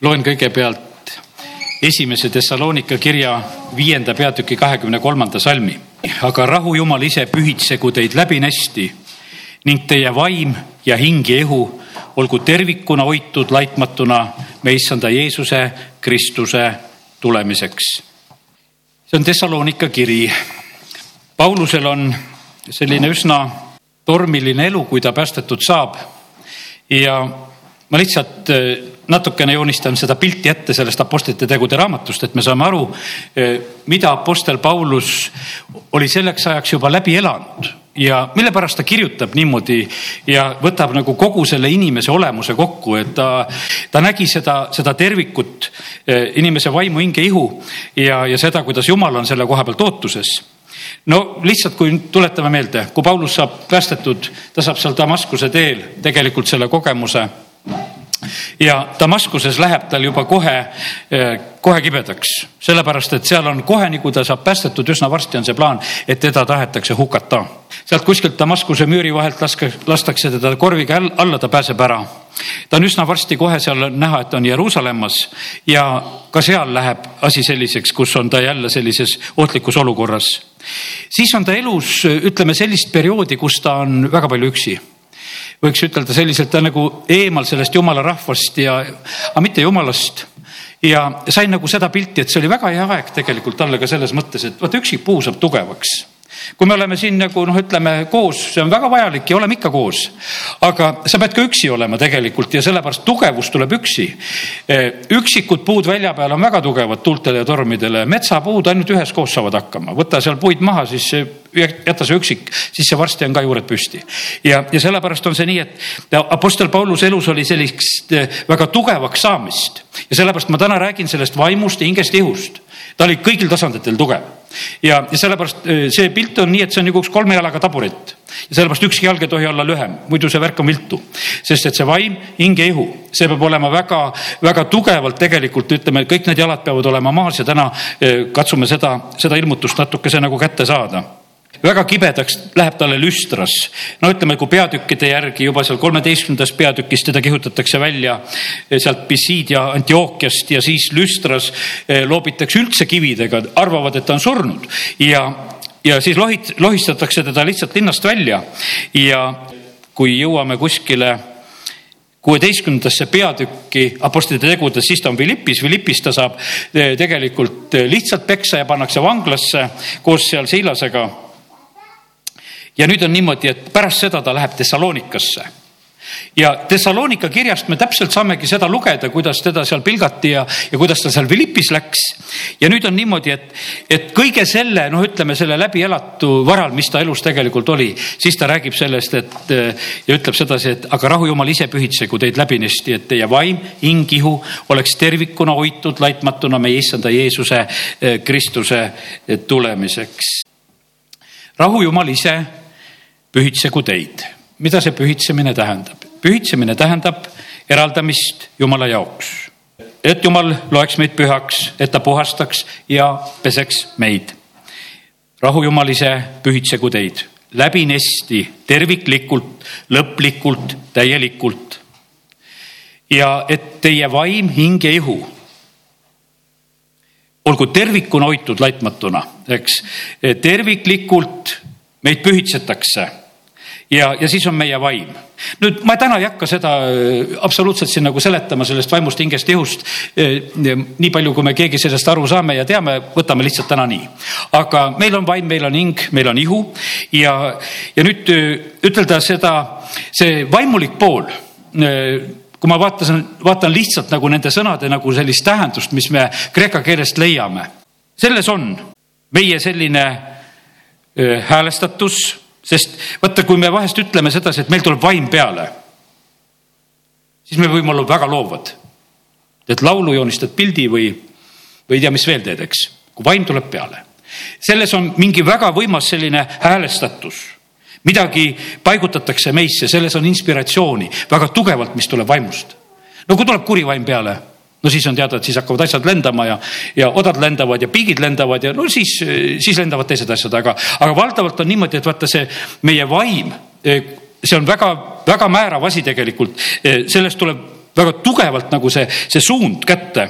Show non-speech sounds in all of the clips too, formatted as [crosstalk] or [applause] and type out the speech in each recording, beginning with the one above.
loen kõigepealt esimese Thessalonika kirja viienda peatüki kahekümne kolmanda salmi. aga rahu Jumal ise pühitsegu teid läbinästi ning teie vaim ja hing ja ihu olgu tervikuna hoitud laitmatuna me issanda Jeesuse Kristuse tulemiseks. see on Thessalonika kiri. Paulusel on selline üsna tormiline elu, kui ta päästetud saab. ja ma lihtsalt natukene joonistan seda pilti ette sellest Apostlite tegude raamatust, et me saame aru, mida Apostel Paulus oli selleks ajaks juba läbi elanud ja mille pärast ta kirjutab niimoodi ja võtab nagu kogu selle inimese olemuse kokku, et ta, ta nägi seda, seda tervikut, inimese vaimu, hinge, ihu ja, ja seda, kuidas Jumal on selle koha pealt ootuses. No lihtsalt, kui tuletame meelde, kui Paulus saab päästetud, ta saab seal Damaskuse teel tegelikult selle kogemuse ja Damaskuses läheb tal juba kohe, eh, kohe kibedaks, sellepärast et seal on kohe, nii kui ta saab päästetud, üsna varsti on see plaan, et teda tahetakse hukata. sealt kuskilt Damaskuse müüri vahelt laske, lastakse teda korviga alla, ta pääseb ära. ta on üsna varsti kohe seal on näha, et on Jeruusalemmas ja ka seal läheb asi selliseks, kus on ta jälle sellises ohtlikus olukorras. siis on ta elus, ütleme sellist perioodi, kus ta on väga palju üksi võiks ütelda selliselt, ta nagu eemal sellest jumala rahvast ja, aga mitte jumalast. ja sain nagu seda pilti, et see oli väga hea aeg tegelikult talle ka selles mõttes, et vaata üksik puu saab tugevaks kui me oleme siin nagu noh, ütleme koos, see on väga vajalik ja oleme ikka koos. aga sa pead ka üksi olema tegelikult ja sellepärast tugevus tuleb üksi. üksikud puud välja peal on väga tugevad tuultele ja tormidele, metsapuud ainult üheskoos saavad hakkama, võta seal puid maha, siis jäta see üksik, siis see varsti on ka juured püsti. ja, ja sellepärast on see nii, et Apostel Pauluse elus oli sellist väga tugevaks saamist ja sellepärast ma täna räägin sellest vaimust ja hingest ihust ta oli kõigil tasanditel tugev ja, ja sellepärast äh, see pilt on nii, et see on nagu üks kolme jalaga taburet ja sellepärast ükski jalg ei tohi olla lühem, muidu see värk on viltu. sest et see vaim, hing ja ihu, see peab olema väga-väga tugevalt tegelikult ütleme, kõik need jalad peavad olema maas ja täna äh, katsume seda, seda ilmutust natukese nagu kätte saada väga kibedaks läheb talle lüstras. no ütleme, kui peatükkide järgi juba seal kolmeteistkümnendas peatükis teda kihutatakse välja eh, sealt Pissidia Antiookiast ja siis lüstras eh, loobitakse üldse kividega, arvavad, et ta on surnud. Ja, ja siis lohit-, lohistatakse teda lihtsalt linnast välja. Ja kui jõuame kuskile kuueteistkümnendasse peatükki Apostlite tegudes, siis ta on Philippis, Philippis ta saab eh, tegelikult lihtsalt peksa ja pannakse vanglasse koos seal Siilasega ja nüüd on niimoodi, et pärast seda ta läheb Thessalonikasse ja Thessalonika kirjast me täpselt saamegi seda lugeda, kuidas teda seal pilgati ja, ja kuidas ta seal Philippis läks. ja nüüd on niimoodi, et, et kõige selle, noh, ütleme selle läbielatu varal, mis ta elus tegelikult oli, siis ta räägib sellest, et ja ütleb sedasi, et aga rahu jumal ise pühitsegu teid läbinisti, et teie vaim, hing, ihu oleks tervikuna hoitud laitmatuna meie issanda Jeesuse eh, Kristuse eh, tulemiseks. rahu jumal ise pühitsegu teid. mida see pühitsemine tähendab? pühitsemine tähendab eraldamist Jumala jaoks. et Jumal loeks meid pühaks, et ta puhastaks ja peseks meid. rahu Jumal ise pühitsegu teid läbinesti, terviklikult, lõplikult, täielikult. ja et teie vaim, hing ja ihu olgu tervikuna hoitud laitmatuna, eks, terviklikult meid pühitsetakse ja, ja siis on meie vaim. nüüd ma täna ei hakka seda äh, absoluutselt siin nagu seletama sellest vaimust, hingest, ihust. Äh, nii palju, kui me keegi sellest aru saame ja teame, võtame lihtsalt täna nii. aga meil on vaim, meil on hing, meil on ihu ja, ja nüüd äh, ütelda seda, see vaimulik pool kui ma vaatasin, vaatan lihtsalt nagu nende sõnade nagu sellist tähendust, mis me kreeka keelest leiame. selles on meie selline häälestatus sest vaata, kui me vahest ütleme sedasi, et meil tuleb vaim peale, siis me võime olla väga loovad. teed laulu, joonistad pildi või, või ei tea, mis veel teed, eks, kui vaim tuleb peale. selles on mingi väga võimas selline häälestatus midagi paigutatakse meisse, selles on inspiratsiooni väga tugevalt, mis tuleb vaimust. no kui tuleb kuri vaim peale no siis on teada, et siis hakkavad asjad lendama ja, ja odad lendavad ja piigid lendavad ja no siis, siis lendavad teised asjad, aga, aga valdavalt on niimoodi, et vaata see meie vaim, see on väga-väga määrav asi tegelikult, sellest tuleb väga tugevalt nagu see, see suund kätte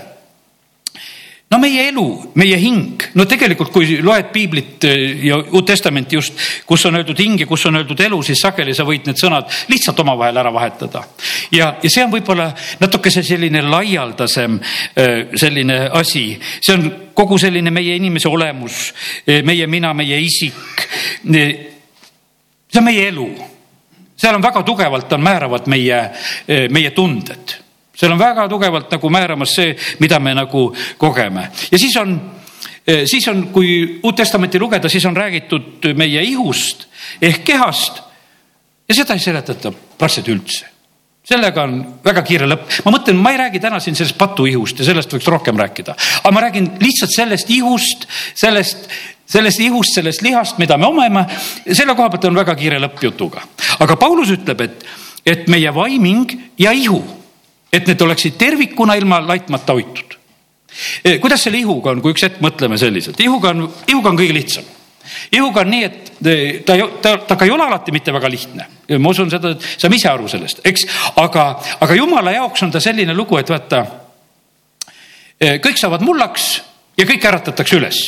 no meie elu, meie hing, no tegelikult, kui loed piiblit eh, ja Uut Testamenti just, kus on öeldud hing ja kus on öeldud elu, siis sageli sa võid need sõnad lihtsalt omavahel ära vahetada. ja, ja see on võib-olla natukese selline laialdasem eh, selline asi, see on kogu selline meie inimese olemus, eh, meie mina, meie isik. see on meie elu, seal on väga tugevalt on määravad meie, meie tunded seal on väga tugevalt nagu määramas see, mida me nagu kogeme ja siis on, eh, siis on, kui Uut Testamenti lugeda, siis on räägitud meie ihust ehk kehast. ja seda ei seletata praktiliselt üldse sellega on väga kiire lõpp. ma mõtlen, ma ei räägi täna siin sellest patuihust ja sellest võiks rohkem rääkida, aga ma räägin lihtsalt sellest ihust, sellest, sellest ihust, sellest lihast, mida me omame. selle koha pealt on väga kiire lõpp jutuga. aga Paulus ütleb, et, et meie vaiming ja ihu et need oleksid tervikuna ilma laitmata hoitud. Eh, kuidas selle ihuga on, kui üks hetk mõtleme selliselt, ihuga on, ihuga on kõige lihtsam. ihuga on nii, et eh, ta, ta, ta ka ei ole alati mitte väga lihtne. ma usun seda, et saame ise aru sellest, eks, aga, aga jumala jaoks on ta selline lugu, et vaata, eh, kõik saavad mullaks ja kõik äratatakse üles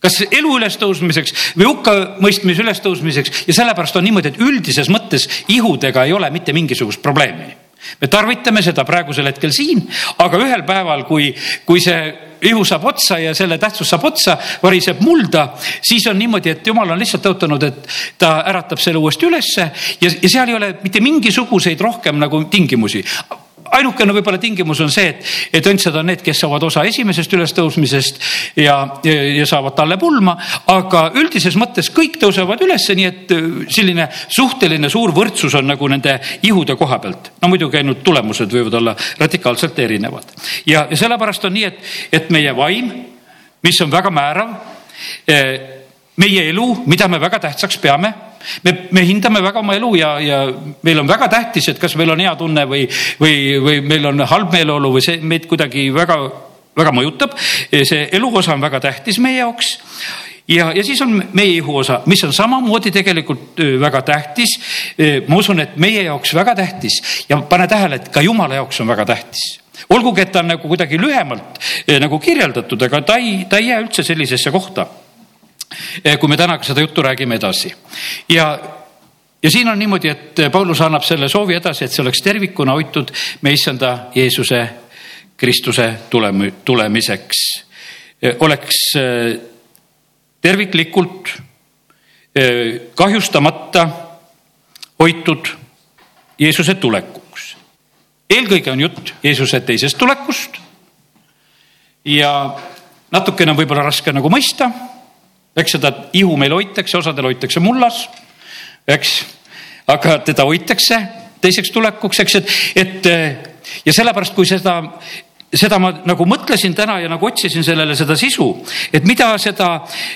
kas elu ülestõusmiseks või hukkamõistmise ülestõusmiseks ja sellepärast on niimoodi, et üldises mõttes ihudega ei ole mitte mingisugust probleemi me tarvitame seda praegusel hetkel siin, aga ühel päeval, kui, kui see ihu saab otsa ja selle tähtsus saab otsa, variseb mulda, siis on niimoodi, et jumal on lihtsalt tõotanud, et ta äratab selle uuesti ülesse ja, ja seal ei ole mitte mingisuguseid rohkem nagu tingimusi ainukene võib-olla tingimus on see, et, et õndsad on need, kes saavad osa esimesest ülestõusmisest ja, ja, ja saavad talle pulma, aga üldises mõttes kõik tõusevad ülesse, nii et äh, selline suhteline suur võrdsus on nagu nende ihude koha pealt. no muidugi ainult tulemused võivad olla radikaalselt erinevad ja, ja sellepärast on nii, et, et meie vaim, mis on väga määrav, äh, meie elu, mida me väga tähtsaks peame me, me hindame väga oma elu ja, ja meil on väga tähtis, et kas meil on hea tunne või, või, või meil on halb meeleolu või see meid kuidagi väga, väga mõjutab. see eluosa on väga tähtis meie jaoks ja, ja siis on meie ihu osa, mis on samamoodi tegelikult väga tähtis. ma usun, et meie jaoks väga tähtis ja pane tähele, et ka jumala jaoks on väga tähtis olgugi, et ta on nagu kuidagi lühemalt nagu kirjeldatud, aga ta ei, ta ei jää üldse sellisesse kohta kui me täna seda juttu räägime edasi ja ja siin on niimoodi, et Paulus annab selle soovi edasi, et see oleks tervikuna hoitud me issanda Jeesuse Kristuse tulemi-, tulemiseks. Eh, oleks eh, terviklikult kahjustamata hoitud Jeesuse tulekuks. eelkõige on jutt Jeesuse teisest tulekust. ja natukene on võib-olla raske nagu mõista eks seda ihu meil hoitakse, osadel hoitakse mullas, eks, aga teda hoitakse teiseks tulekuks, eks, et, et ja sellepärast, kui seda, seda ma nagu mõtlesin täna ja nagu otsisin sellele seda sisu, et mida seda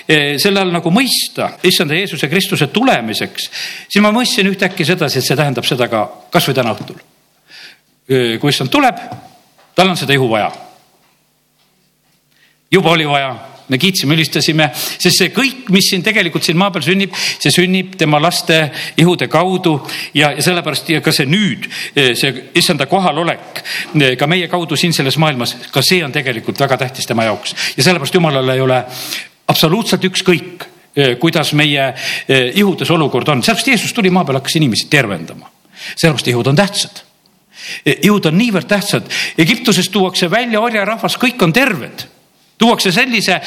selle all nagu mõista, issanda Jeesuse Kristuse tulemiseks, siis ma mõistsin ühtäkki sedasi, et see tähendab seda ka kasvõi täna õhtul. kui issand tuleb, tal on seda ihu vaja. juba oli vaja me kiitsime, ülistasime, sest see kõik, mis siin tegelikult siin maa peal sünnib, see sünnib tema laste ihude kaudu ja, ja sellepärast ja ka see nüüd, see issanda kohalolek ka meie kaudu siin selles maailmas, ka see on tegelikult väga tähtis tema jaoks. Ja sellepärast jumalale ei ole absoluutselt ükskõik, kuidas meie ihudes olukord on, sellepärast Jeesus tuli maa peale, hakkas inimesi tervendama. sellepärast ihud on tähtsad. Ihud on niivõrd tähtsad, Egiptusest tuuakse välja orjarahvas, kõik on terved tuuakse sellise,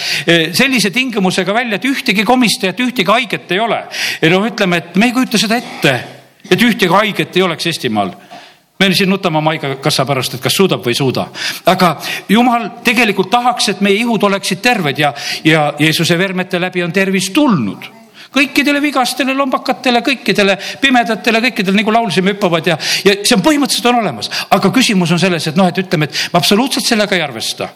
sellise tingimusega välja, et ühtegi komistajat, ühtegi haiget ei ole. ja noh, ütleme, et me ei kujuta seda ette, et ühtegi haiget ei oleks Eestimaal me siin nutame oma haigekassa pärast, et kas suudab või ei suuda. aga jumal tegelikult tahaks, et meie ihud oleksid terved ja, ja Jeesuse vermete läbi on tervis tulnud kõikidele vigastele, lombakatele, kõikidele pimedatele, kõikidele nagu laulsime, hüppavad ja, ja see on põhimõtteliselt on olemas, aga küsimus on selles, et noh, et ütleme, et me absoluutselt sellega ei arvesta.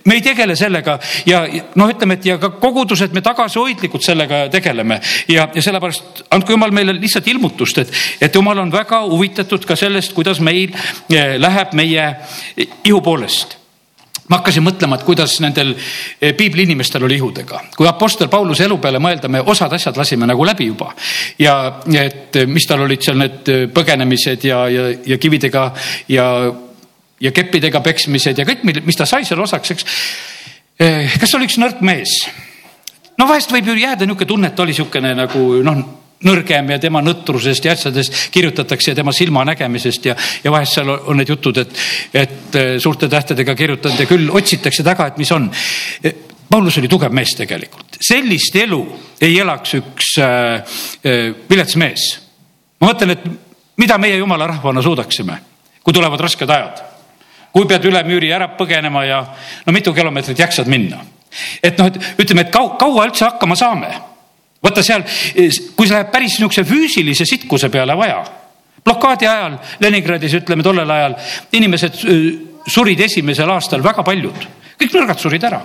Me ei tegele sellega ja noh, ütleme, et ja ka kogudused, me tagasihoidlikult sellega tegeleme. Ja, ja sellepärast andku jumal meile lihtsalt ilmutust, et, et jumal on väga huvitatud ka sellest, kuidas meil eh, läheb meie ihu poolest ma hakkasin mõtlema, et kuidas nendel eh, piibli inimestel oli ihudega. kui Apostel Pauluse elu peale mõelda, me osad asjad lasime nagu läbi juba. ja et eh, mis tal olid seal need eh, põgenemised ja, ja, ja kividega ja, ja keppidega peksmised ja kõik, mis ta sai seal osaks, eks. kas oli üks nõrk mees? no vahest võib ju jääda niisugune tunne, et ta oli niisugune nagu noh nõrgem ja tema nõtrusest ja asjadest kirjutatakse ja tema silmanägemisest ja, ja vahest seal on need jutud, et, et äh, suurte tähtedega kirjutanud ja küll otsitakse taga, et mis on. Paulus oli tugev mees tegelikult, sellist elu ei elaks üks äh, äh, vilets mees. ma mõtlen, et mida meie jumala rahvana suudaksime, kui tulevad rasked ajad. kui pead üle müüri ära põgenema ja no mitu kilomeetrit jaksad minna. et noh, et ütleme, et kaua, kaua üldse hakkama saame vaata seal, kui see läheb päris niisuguse füüsilise sitkuse peale vaja. blokaadi ajal Leningradis, ütleme tollel ajal, inimesed surid esimesel aastal väga paljud, kõik nõrgad surid ära.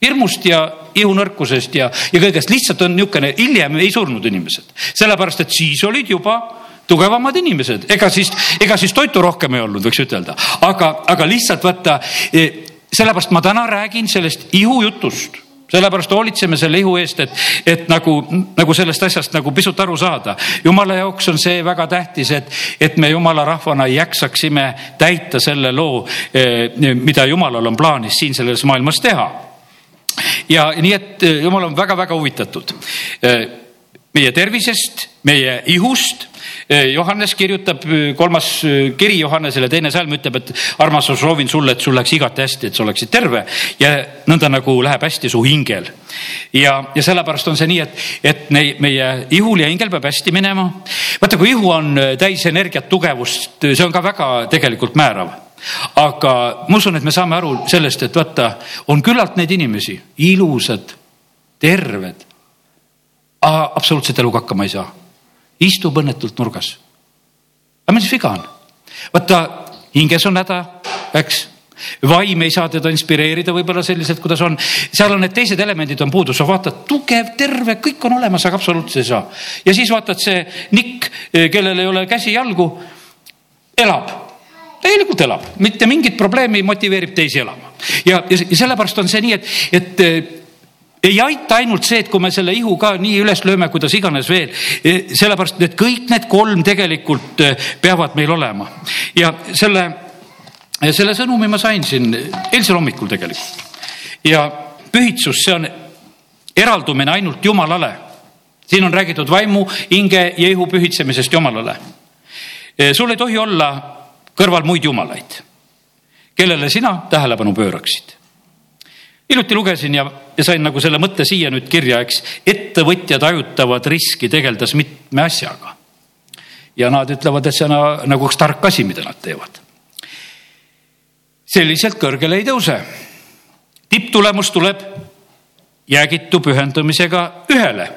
Hirmust ja ihunõrkusest ja, ja kõigest, lihtsalt on niisugune, hiljem ei surnud inimesed, sellepärast et siis olid juba tugevamad inimesed, ega siis, ega siis toitu rohkem ei olnud, võiks ütelda, aga, aga lihtsalt vaata, eh, sellepärast ma täna räägin sellest ihujutust sellepärast hoolitseme selle ihu eest, et, et nagu, nagu sellest asjast nagu pisut aru saada. jumala jaoks on see väga tähtis, et, et me jumala rahvana jaksaksime täita selle loo, eh, mida jumalal on plaanis siin selles maailmas teha. ja nii, et jumal on väga-väga huvitatud eh, meie tervisest, meie ihust Johannes kirjutab, kolmas kiri Johannesele, teine salm ütleb, et armas, ma soovin sulle, et sul läheks igati hästi, et sa oleksid terve ja nõnda nagu läheb hästi su hingel. ja, ja sellepärast on see nii, et, et meie ihul ja hingel peab hästi minema. vaata, kui ihu on täis energiat, tugevust, see on ka väga tegelikult määrav aga ma usun, et me saame aru sellest, et vaata, on küllalt neid inimesi, ilusad, terved, absoluutselt eluga hakkama ei saa istub õnnetult nurgas. aga mis viga on? vaata, hinges on häda, eks vaim ei saa teda inspireerida võib-olla selliselt, kuidas on. seal on need teised elemendid on puudu, sa vaatad, tugev, terve, kõik on olemas, aga absoluutselt ei saa. ja siis vaatad see nikk, kellel ei ole käsi-jalgu, elab, täielikult elab, mitte mingit probleemi motiveerib teisi elama. ja, ja sellepärast on see nii, et, et ei aita ainult see, et kui me selle ihu ka nii üles lööme, kuidas iganes veel, e, sellepärast et kõik need kolm tegelikult e, peavad meil olema ja selle, selle sõnumi ma sain siin eilsel hommikul tegelikult. ja pühitsus, see on eraldumine ainult Jumalale. siin on räägitud vaimu, hinge ja ihu pühitsemisest Jumalale. E, sul ei tohi olla kõrval muid jumalaid, kellele sina tähelepanu pööraksid hiljuti lugesin ja, ja sain nagu selle mõtte siia nüüd kirja, eks. ettevõtjad hajutavad riski tegeldes mitme asjaga. ja nad ütlevad, et see on nagu üks tark asi, mida nad teevad. selliselt kõrgele ei tõuse. tipptulemus tuleb jäägitu pühendumisega ühele.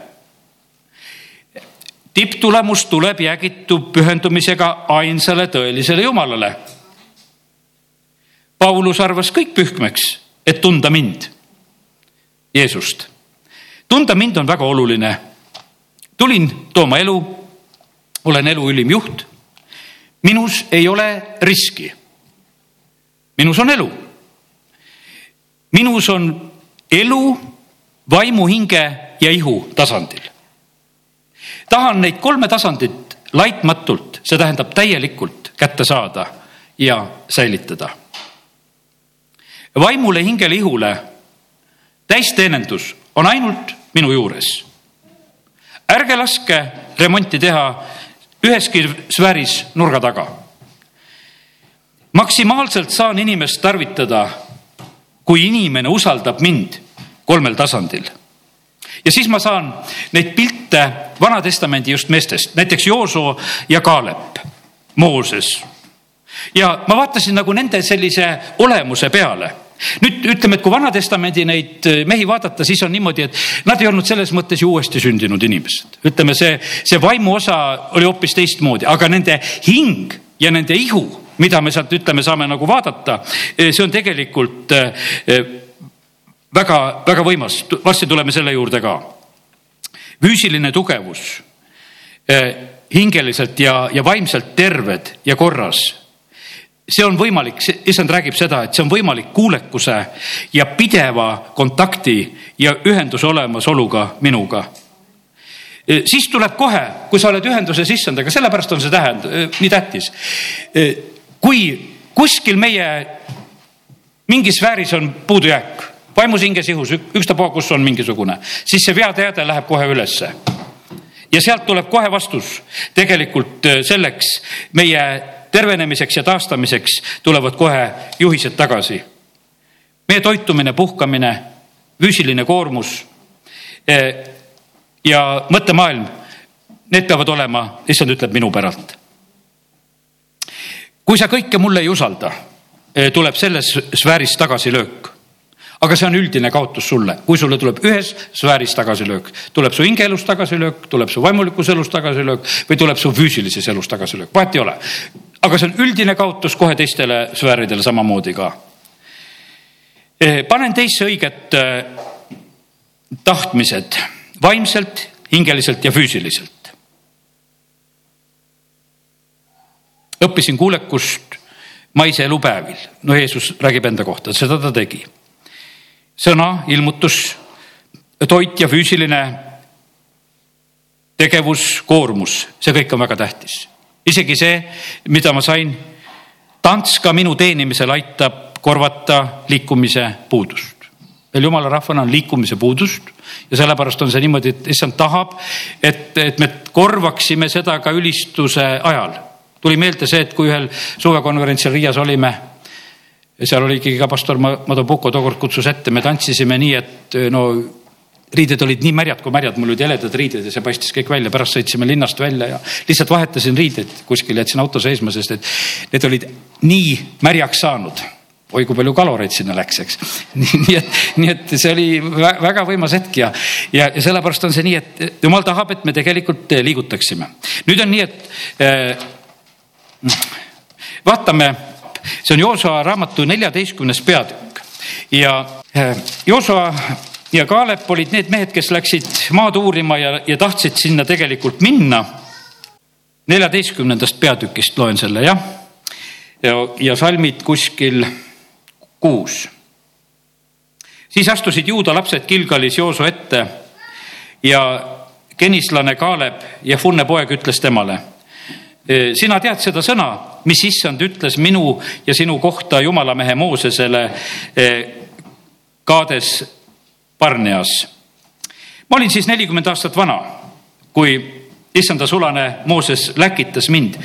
tipptulemus tuleb jäägitu pühendumisega ainsale tõelisele Jumalale. Paulus arvas kõik pühkmeks et tunda mind, Jeesust. tunda mind on väga oluline. tulin tooma elu, olen elu ülim juht. minus ei ole riski. minus on elu. minus on elu vaimu, hinge ja ihu tasandil. tahan neid kolme tasandit laitmatult, see tähendab täielikult kätte saada ja säilitada vaimule, hingele, ihule täisteenendus on ainult minu juures. ärge laske remonti teha üheski sfääris nurga taga. maksimaalselt saan inimest tarvitada, kui inimene usaldab mind kolmel tasandil. ja siis ma saan neid pilte Vana-testamendi just meestest, näiteks Joosoo ja Kaalep, Mooses. ja ma vaatasin nagu nende sellise olemuse peale nüüd ütleme, et kui Vana-testamendi neid äh, mehi vaadata, siis on niimoodi, et nad ei olnud selles mõttes ju uuesti sündinud inimesed. ütleme, see, see vaimu osa oli hoopis teistmoodi, aga nende hing ja nende ihu, mida me sealt ütleme, saame nagu vaadata, äh, see on tegelikult väga-väga äh, võimas, varsti tuleme selle juurde ka. füüsiline tugevus, hingeliselt ja, ja vaimselt terved ja korras see on võimalik, issand räägib seda, et see on võimalik kuulekuse ja pideva kontakti ja ühenduse olemasoluga minuga. siis tuleb kohe, kui sa oled ühenduses issandaga, sellepärast on see tähend nii tähtis. kui kuskil meie mingis sfääris on puudujääk, vaimus, hinges, ihus, ükstapuha, kus on mingisugune, siis see veateade läheb kohe ülesse ja sealt tuleb kohe vastus tegelikult selleks meie tervenemiseks ja taastamiseks tulevad kohe juhised tagasi. meie toitumine, puhkamine, füüsiline koormus eh, ja mõttemaailm, need peavad olema, issand ütleb minu päralt. kui sa kõike mulle ei usalda, eh, tuleb selles sfääris tagasilöök aga see on üldine kaotus sulle, kui sulle tuleb ühes sfääris tagasilöök, tuleb su hingeelus tagasilöök, tuleb su vaimulikus elus tagasilöök või tuleb su füüsilises elus tagasilöök, vahet ei ole aga see on üldine kaotus kohe teistele sfääridele samamoodi ka. Eh, panen teisse õiget eh, tahtmised vaimselt, hingeliselt ja füüsiliselt. õppisin kuulekust maise elupäevil, no Jeesus räägib enda kohta, seda ta tegi. sõna, ilmutus, toit ja füüsiline tegevus, koormus, see kõik on väga tähtis isegi see, mida ma sain, tants ka minu teenimisel aitab korvata liikumise puudust. meil jumala rahvana on liikumise puudust ja sellepärast on see niimoodi, et issand tahab, et, et me korvaksime seda ka ülistuse ajal. tuli meelde see, et kui ühel suvekonverentsil Riias olime ja seal oli ikkagi ka pastor Madobuko tookord kutsus ette, me tantsisime nii, et no riided olid nii märjad kui märjad, mul olid heledad riided ja see paistis kõik välja, pärast sõitsime linnast välja ja lihtsalt vahetasin riideid kuskil, jätsin auto seisma, sest et need olid nii märjaks saanud oi kui palju kaloreid sinna läks, eks. [laughs] nii et, nii et see oli väga võimas hetk ja, ja, ja sellepärast on see nii, et jumal tahab, et me tegelikult liigutaksime. nüüd on nii, et äh, vaatame, see on Joosua raamatu neljateistkümnes peatükk ja äh, Joosua ja Kaalep olid need mehed, kes läksid maad uurima ja, ja tahtsid sinna tegelikult minna. neljateistkümnendast peatükist loen selle, jah. ja, ja salmid kuskil kuus. siis astusid juuda lapsed Gilgalis Jooso ette ja kenislane Kaalep ja Funne poeg ütles temale e, sina tead seda sõna, mis issand ütles minu ja sinu kohta jumalamehe Moosesele e, Kaades Barneas. ma olin siis nelikümmend aastat vana, kui issanda sulane Mooses läkitas mind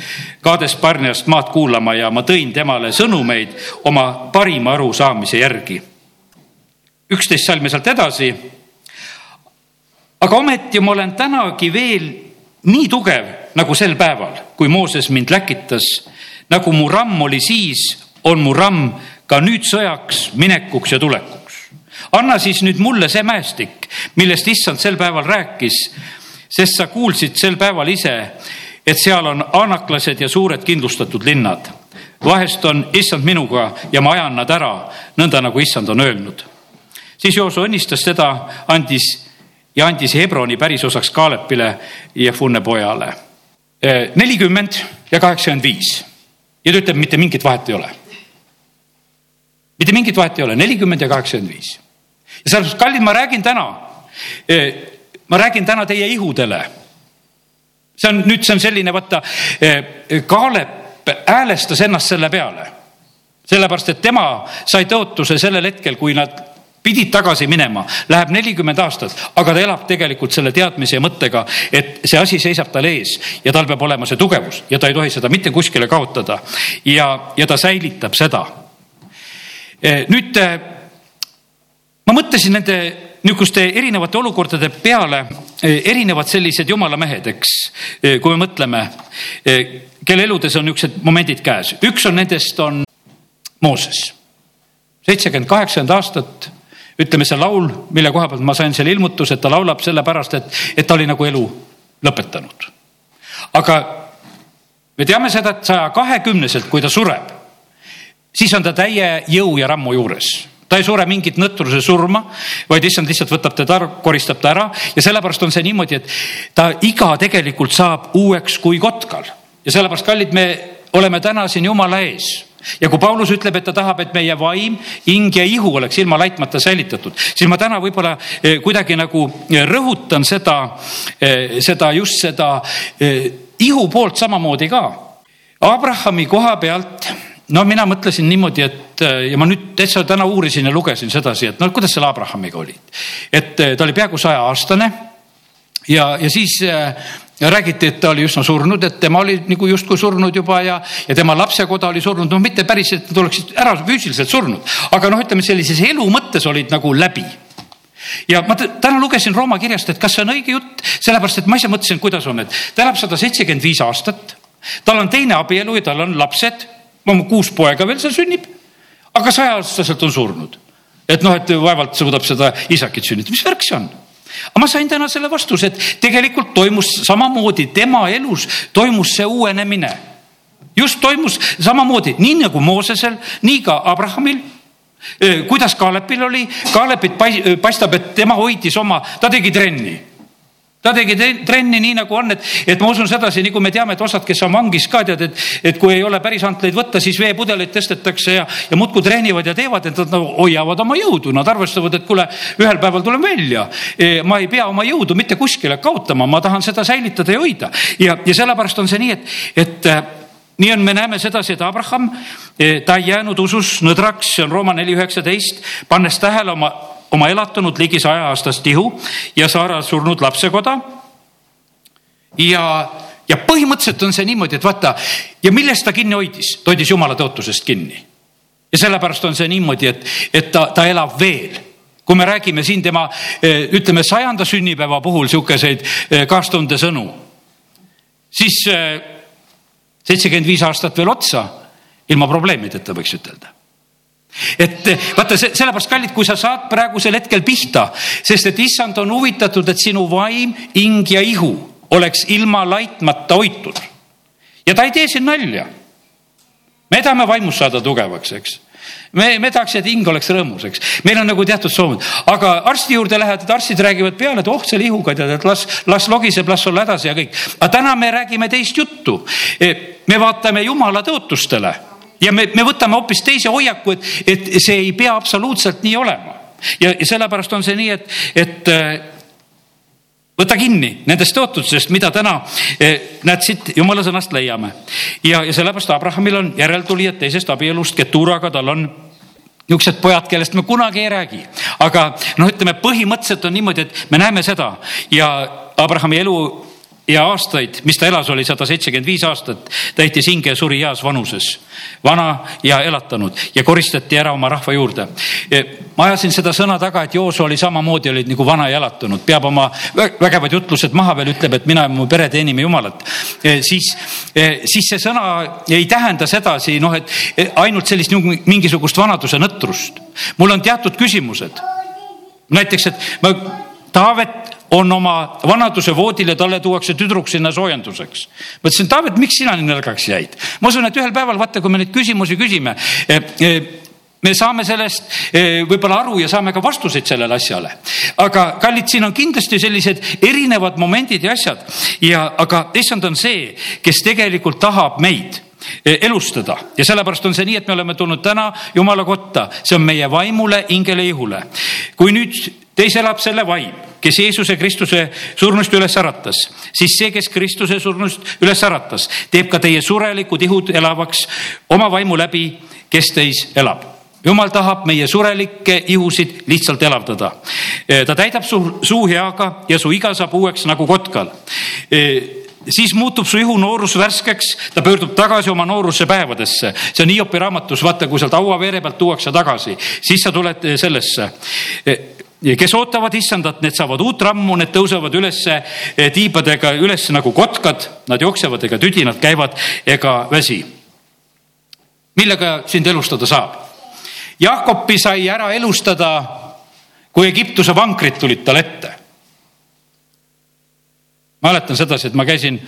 Kaades Barneast maad kuulama ja ma tõin temale sõnumeid oma parima arusaamise järgi. üksteist salmi sealt edasi. aga ometi ma olen tänagi veel nii tugev nagu sel päeval, kui Mooses mind läkitas. nagu mu ramm oli siis, on mu ramm ka nüüd sõjaks, minekuks ja tulekuks anna siis nüüd mulle see mäestik, millest issand sel päeval rääkis, sest sa kuulsid sel päeval ise, et seal on anaklased ja suured kindlustatud linnad. vahest on issand minuga ja ma ajan nad ära, nõnda nagu issand on öelnud. siis Jooso õnnistas seda, andis ja andis Hebroni pärisosaks Kaalepile ja Funne pojale. nelikümmend ja kaheksakümmend viis ja ta ütleb, mitte mingit vahet ei ole mitte mingit vahet ei ole, nelikümmend ja kaheksakümmend viis ja sellepärast, kallid, ma räägin täna, e, ma räägin täna teie ihudele. see on nüüd, see on selline, vaata, e, Kaalep häälestas ennast selle peale. sellepärast, et tema sai tõotuse sellel hetkel, kui nad pidid tagasi minema, läheb nelikümmend aastat, aga ta elab tegelikult selle teadmise ja mõttega, et see asi seisab tal ees ja tal peab olema see tugevus ja ta ei tohi seda mitte kuskile kaotada. ja, ja ta säilitab seda. E, nüüd ma mõtlesin nende niisuguste erinevate olukordade peale, eh, erinevad sellised jumala mehed, eks, eh, kui me mõtleme, eh, kelle eludes on niisugused momendid käes. üks on nendest on Mooses, seitsekümmend, kaheksakümmend aastat, ütleme see laul, mille koha pealt ma sain selle ilmutuse, et ta laulab sellepärast, et, et ta oli nagu elu lõpetanud. aga me teame seda, et saja kahekümneselt, kui ta sureb, siis on ta täie jõu ja rammu juures ta ei sure mingit nõtruse surma, vaid issand lihtsalt võtab teda, koristab ta ära. Ja sellepärast on see niimoodi, et ta iga tegelikult saab uueks kui kotkal. Ja sellepärast, kallid, me oleme täna siin Jumala ees. Ja kui Paulus ütleb, et ta tahab, et meie vaim, hing ja ihu oleks ilma laitmata säilitatud, siis ma täna võib-olla eh, kuidagi nagu eh, rõhutan seda, eh, seda just seda ihu poolt samamoodi ka. Abrahami koha pealt no mina mõtlesin niimoodi, et ja ma nüüd täitsa täna uurisin ja lugesin sedasi, et no kuidas selle Abrahamiga oli. et ta oli peaaegu saja aastane ja, ja siis ja räägiti, et ta oli üsna surnud, et tema oli nagu justkui surnud juba ja, ja tema lapsekoda oli surnud, noh, mitte päris, et nad oleksid ära füüsiliselt surnud, aga noh, ütleme sellises elu mõttes olid nagu läbi ja ma täna lugesin Rooma kirjast, et kas see on õige jutt, sellepärast et ma ise mõtlesin, kuidas on, et ta elab sada seitsekümmend viis aastat, tal on teine abielu ja tal on lapsed, kuus poega veel seal sünnib, aga saja-aastaselt on surnud. et noh, et vaevalt suudab seda isakit sünnitada, mis värk see on? Aga ma sain täna selle vastuse, et tegelikult toimus samamoodi tema elus toimus see uuenemine. just toimus samamoodi, nii nagu Moosesel, nii ka Abrahamil. Kuidas Kaalepil oli, Kaalepit paistab, et tema hoidis oma, ta tegi trenni ta tegi trenni nii nagu on, et, et ma usun sedasi, kui me teame, et osad, kes on vangis ka tead, et, et kui ei ole päris antleid võtta, siis veepudeleid tõstetakse ja, ja muudkui treenivad ja teevad, et nad nagu hoiavad oma jõudu, nad arvestavad, et kuule, ühel päeval tulen välja. E, ma ei pea oma jõudu mitte kuskile kaotama, ma tahan seda säilitada ja hoida ja, ja sellepärast on see nii, et, et äh, nii on, me näeme sedasi, et Abraham, e, ta ei jäänud usus nõdraks, see on Rooma neli üheksateist, pannes tähele oma oma elatunud ligi saja aastast ihu ja Saara surnud lapsekoda. ja, ja põhimõtteliselt on see niimoodi, et vaata ja millest ta kinni hoidis, ta hoidis jumala tõotusest kinni. ja sellepärast on see niimoodi, et, et ta, ta elab veel kui me räägime siin tema eh, ütleme sajanda sünnipäeva puhul sihukeseid eh, kaastunde sõnu, siis eh, seitsekümmend viis aastat veel otsa ilma probleemideta, võiks ütelda et vaata, sellepärast kallid, kui sa saad praegusel hetkel pihta, sest et issand on huvitatud, et sinu vaim, hing ja ihu oleks ilma laitmata hoitud. ja ta ei tee siin nalja. me tahame vaimus saada tugevaks, eks me, me tahaks, et hing oleks rõõmus, eks. meil on nagu teatud soovud, aga arsti juurde lähed, et arstid räägivad peale, et oh, selle ihuga tead, et las, las logiseb, las olla hädas ja kõik. aga täna me räägime teist juttu. E, me vaatame jumala tõotustele ja me, me võtame hoopis teise hoiaku, et, et see ei pea absoluutselt nii olema. ja, ja sellepärast on see nii, et, et äh, võta kinni nendest tõotustest, mida täna eh, näed siit jumala sõnast leiame. ja, ja sellepärast Abrahamil on järeltulijad teisest abielust, Keturaga, tal on niisugused pojad, kellest me kunagi ei räägi, aga noh, ütleme põhimõtteliselt on niimoodi, et me näeme seda ja Abrahami elu ja aastaid, mis ta elas, oli sada seitsekümmend viis aastat, täitis hinge ja suri heas vanuses. vana ja elatanud ja koristati ära oma rahva juurde. E, ma ajasin seda sõna taga, et Jooso oli samamoodi, olid nagu vana ja elatunud, peab oma vägevad jutlused maha veel, ütleb, et mina ja mu pere teenime Jumalat. E, siis, e, siis see sõna ei tähenda sedasi, noh, et ainult sellist mingisugust vanaduse nõtrust. mul on teatud küsimused. näiteks, et ma Taavet on oma vanaduse voodil ja talle tuuakse tüdruk sinna soojenduseks. ma ütlesin, Taavet, miks sina nii nõrgaks jäid? ma usun, et ühel päeval, vaata, kui me neid küsimusi küsime eh, eh, me saame sellest eh, võib-olla aru ja saame ka vastuseid sellele asjale. aga kallid, siin on kindlasti sellised erinevad momendid ja asjad ja, aga issand on see, kes tegelikult tahab meid elustada ja sellepärast on see nii, et me oleme tulnud täna Jumala kotta, see on meie vaimule, hingele, ihule. kui nüüd teis elab selle vaim, kes Jeesuse Kristuse surnust üles äratas, siis see, kes Kristuse surnust üles äratas, teeb ka teie surelikud ihud elavaks oma vaimu läbi, kes teis elab jumal tahab meie surelikke ihusid lihtsalt elavdada. ta täidab su suu heaga ja su iga saab uueks nagu kotkal siis muutub su ihu noorus värskeks, ta pöördub tagasi oma nooruse päevadesse. see on Hiopi raamatus, vaata, kui sealt hauaveere pealt tuuakse tagasi, siis sa tuled sellesse ja kes ootavad issandat, need saavad uut rammu, need tõusevad ülesse eh, tiibadega üles nagu kotkad, nad jooksevad ega tüdi, nad käivad ega väsi. millega sind elustada saab? Jakobi sai ära elustada, kui Egiptuse vankrid tulid talle ette. mäletan sedasi, et ma käisin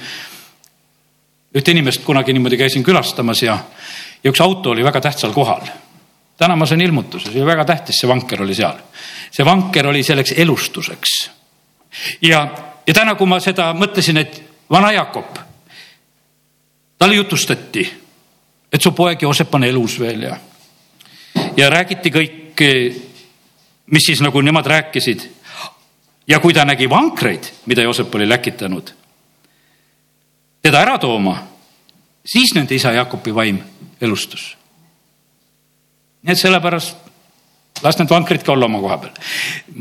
ühte inimest kunagi niimoodi käisin külastamas ja, ja üks auto oli väga tähtsal kohal täna ma sain ilmutuse, see oli väga tähtis, see vanker oli seal. see vanker oli selleks elustuseks. ja, ja täna, kui ma seda mõtlesin, et vana Jakob, talle jutustati, et su poeg Joosep on elus veel ja, ja räägiti kõik, mis siis nagu nemad rääkisid. ja kui ta nägi vankreid, mida Joosep oli läkitanud, teda ära tooma, siis nende isa Jakobi vaim elustus. Nii et sellepärast las need vankrid ka olla oma koha peal.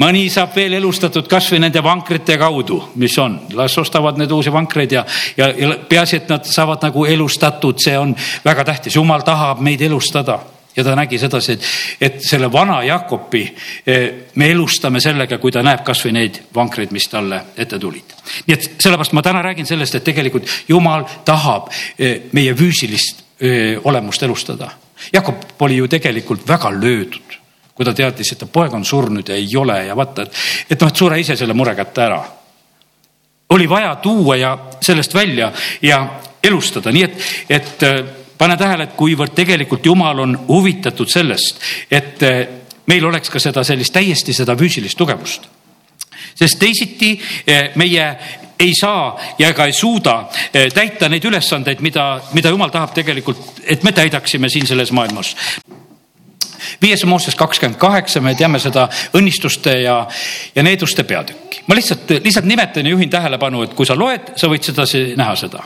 mõni saab veel elustatud kasvõi nende vankrite kaudu, mis on, las ostavad need uusi vankreid ja, ja, ja peaasi, et nad saavad nagu elustatud, see on väga tähtis, jumal tahab meid elustada ja ta nägi sedasi, et, et selle vana Jakobi eh, me elustame sellega, kui ta näeb kasvõi neid vankreid, mis talle ette tulid. nii et sellepärast ma täna räägin sellest, et tegelikult jumal tahab eh, meie füüsilist eh, olemust elustada. Jakob oli ju tegelikult väga löödud kui ta teadis, et ta poeg on surnud ja ei ole ja vaata, et, et noh, et sure ise selle mure kätte ära. oli vaja tuua ja sellest välja ja elustada, nii et, et äh, pane tähele, et kuivõrd tegelikult Jumal on huvitatud sellest, et äh, meil oleks ka seda sellist täiesti seda füüsilist tugevust. sest teisiti äh, meie ei saa ja ega ei suuda täita neid ülesandeid, mida, mida Jumal tahab tegelikult, et me täidaksime siin selles maailmas viies Mooses kakskümmend kaheksa, me teame seda õnnistuste ja, ja needuste peatükki. ma lihtsalt, lihtsalt nimetan ja juhin tähelepanu, et kui sa loed, sa võid sedasi näha seda.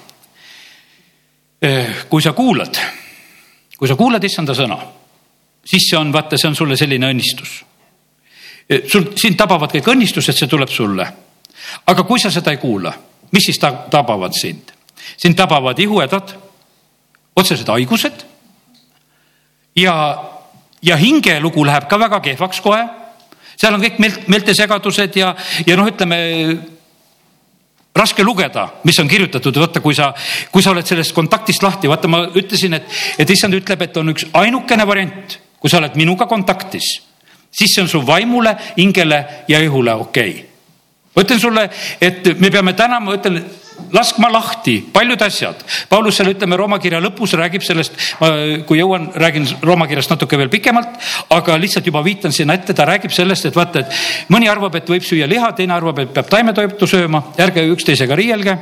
Eh, kui sa kuulad, kui sa kuulad issanda sõna, siis see on, vaata, see on sulle selline õnnistus. Eh, sul, sind tabavad kõik õnnistused, see tuleb sulle. Aga kui sa seda ei kuula, mis siis tabavad sind? sind tabavad ihuhädad, otsesed haigused ja ja hingelugu läheb ka väga kehvaks kohe. seal on kõik meelt, meeltesegadused ja, ja noh, ütleme raske lugeda, mis on kirjutatud, vaata, kui sa, kui sa oled sellest kontaktist lahti, vaata, ma ütlesin, et, et issand ütleb, et on üks ainukene variant, kui sa oled minuga kontaktis, siis see on su vaimule, hingele ja ihule okei okay. Ma ütlen sulle, et me peame täna, ma ütlen laskma lahti paljud asjad. Paulus seal ütleme Rooma kirja lõpus räägib sellest, kui jõuan, räägin Rooma kirjast natuke veel pikemalt, aga lihtsalt juba viitan sinna ette, ta räägib sellest, et vaata, et mõni arvab, et võib süüa liha, teine arvab, et peab taimetoitu sööma, ärge üksteisega riielge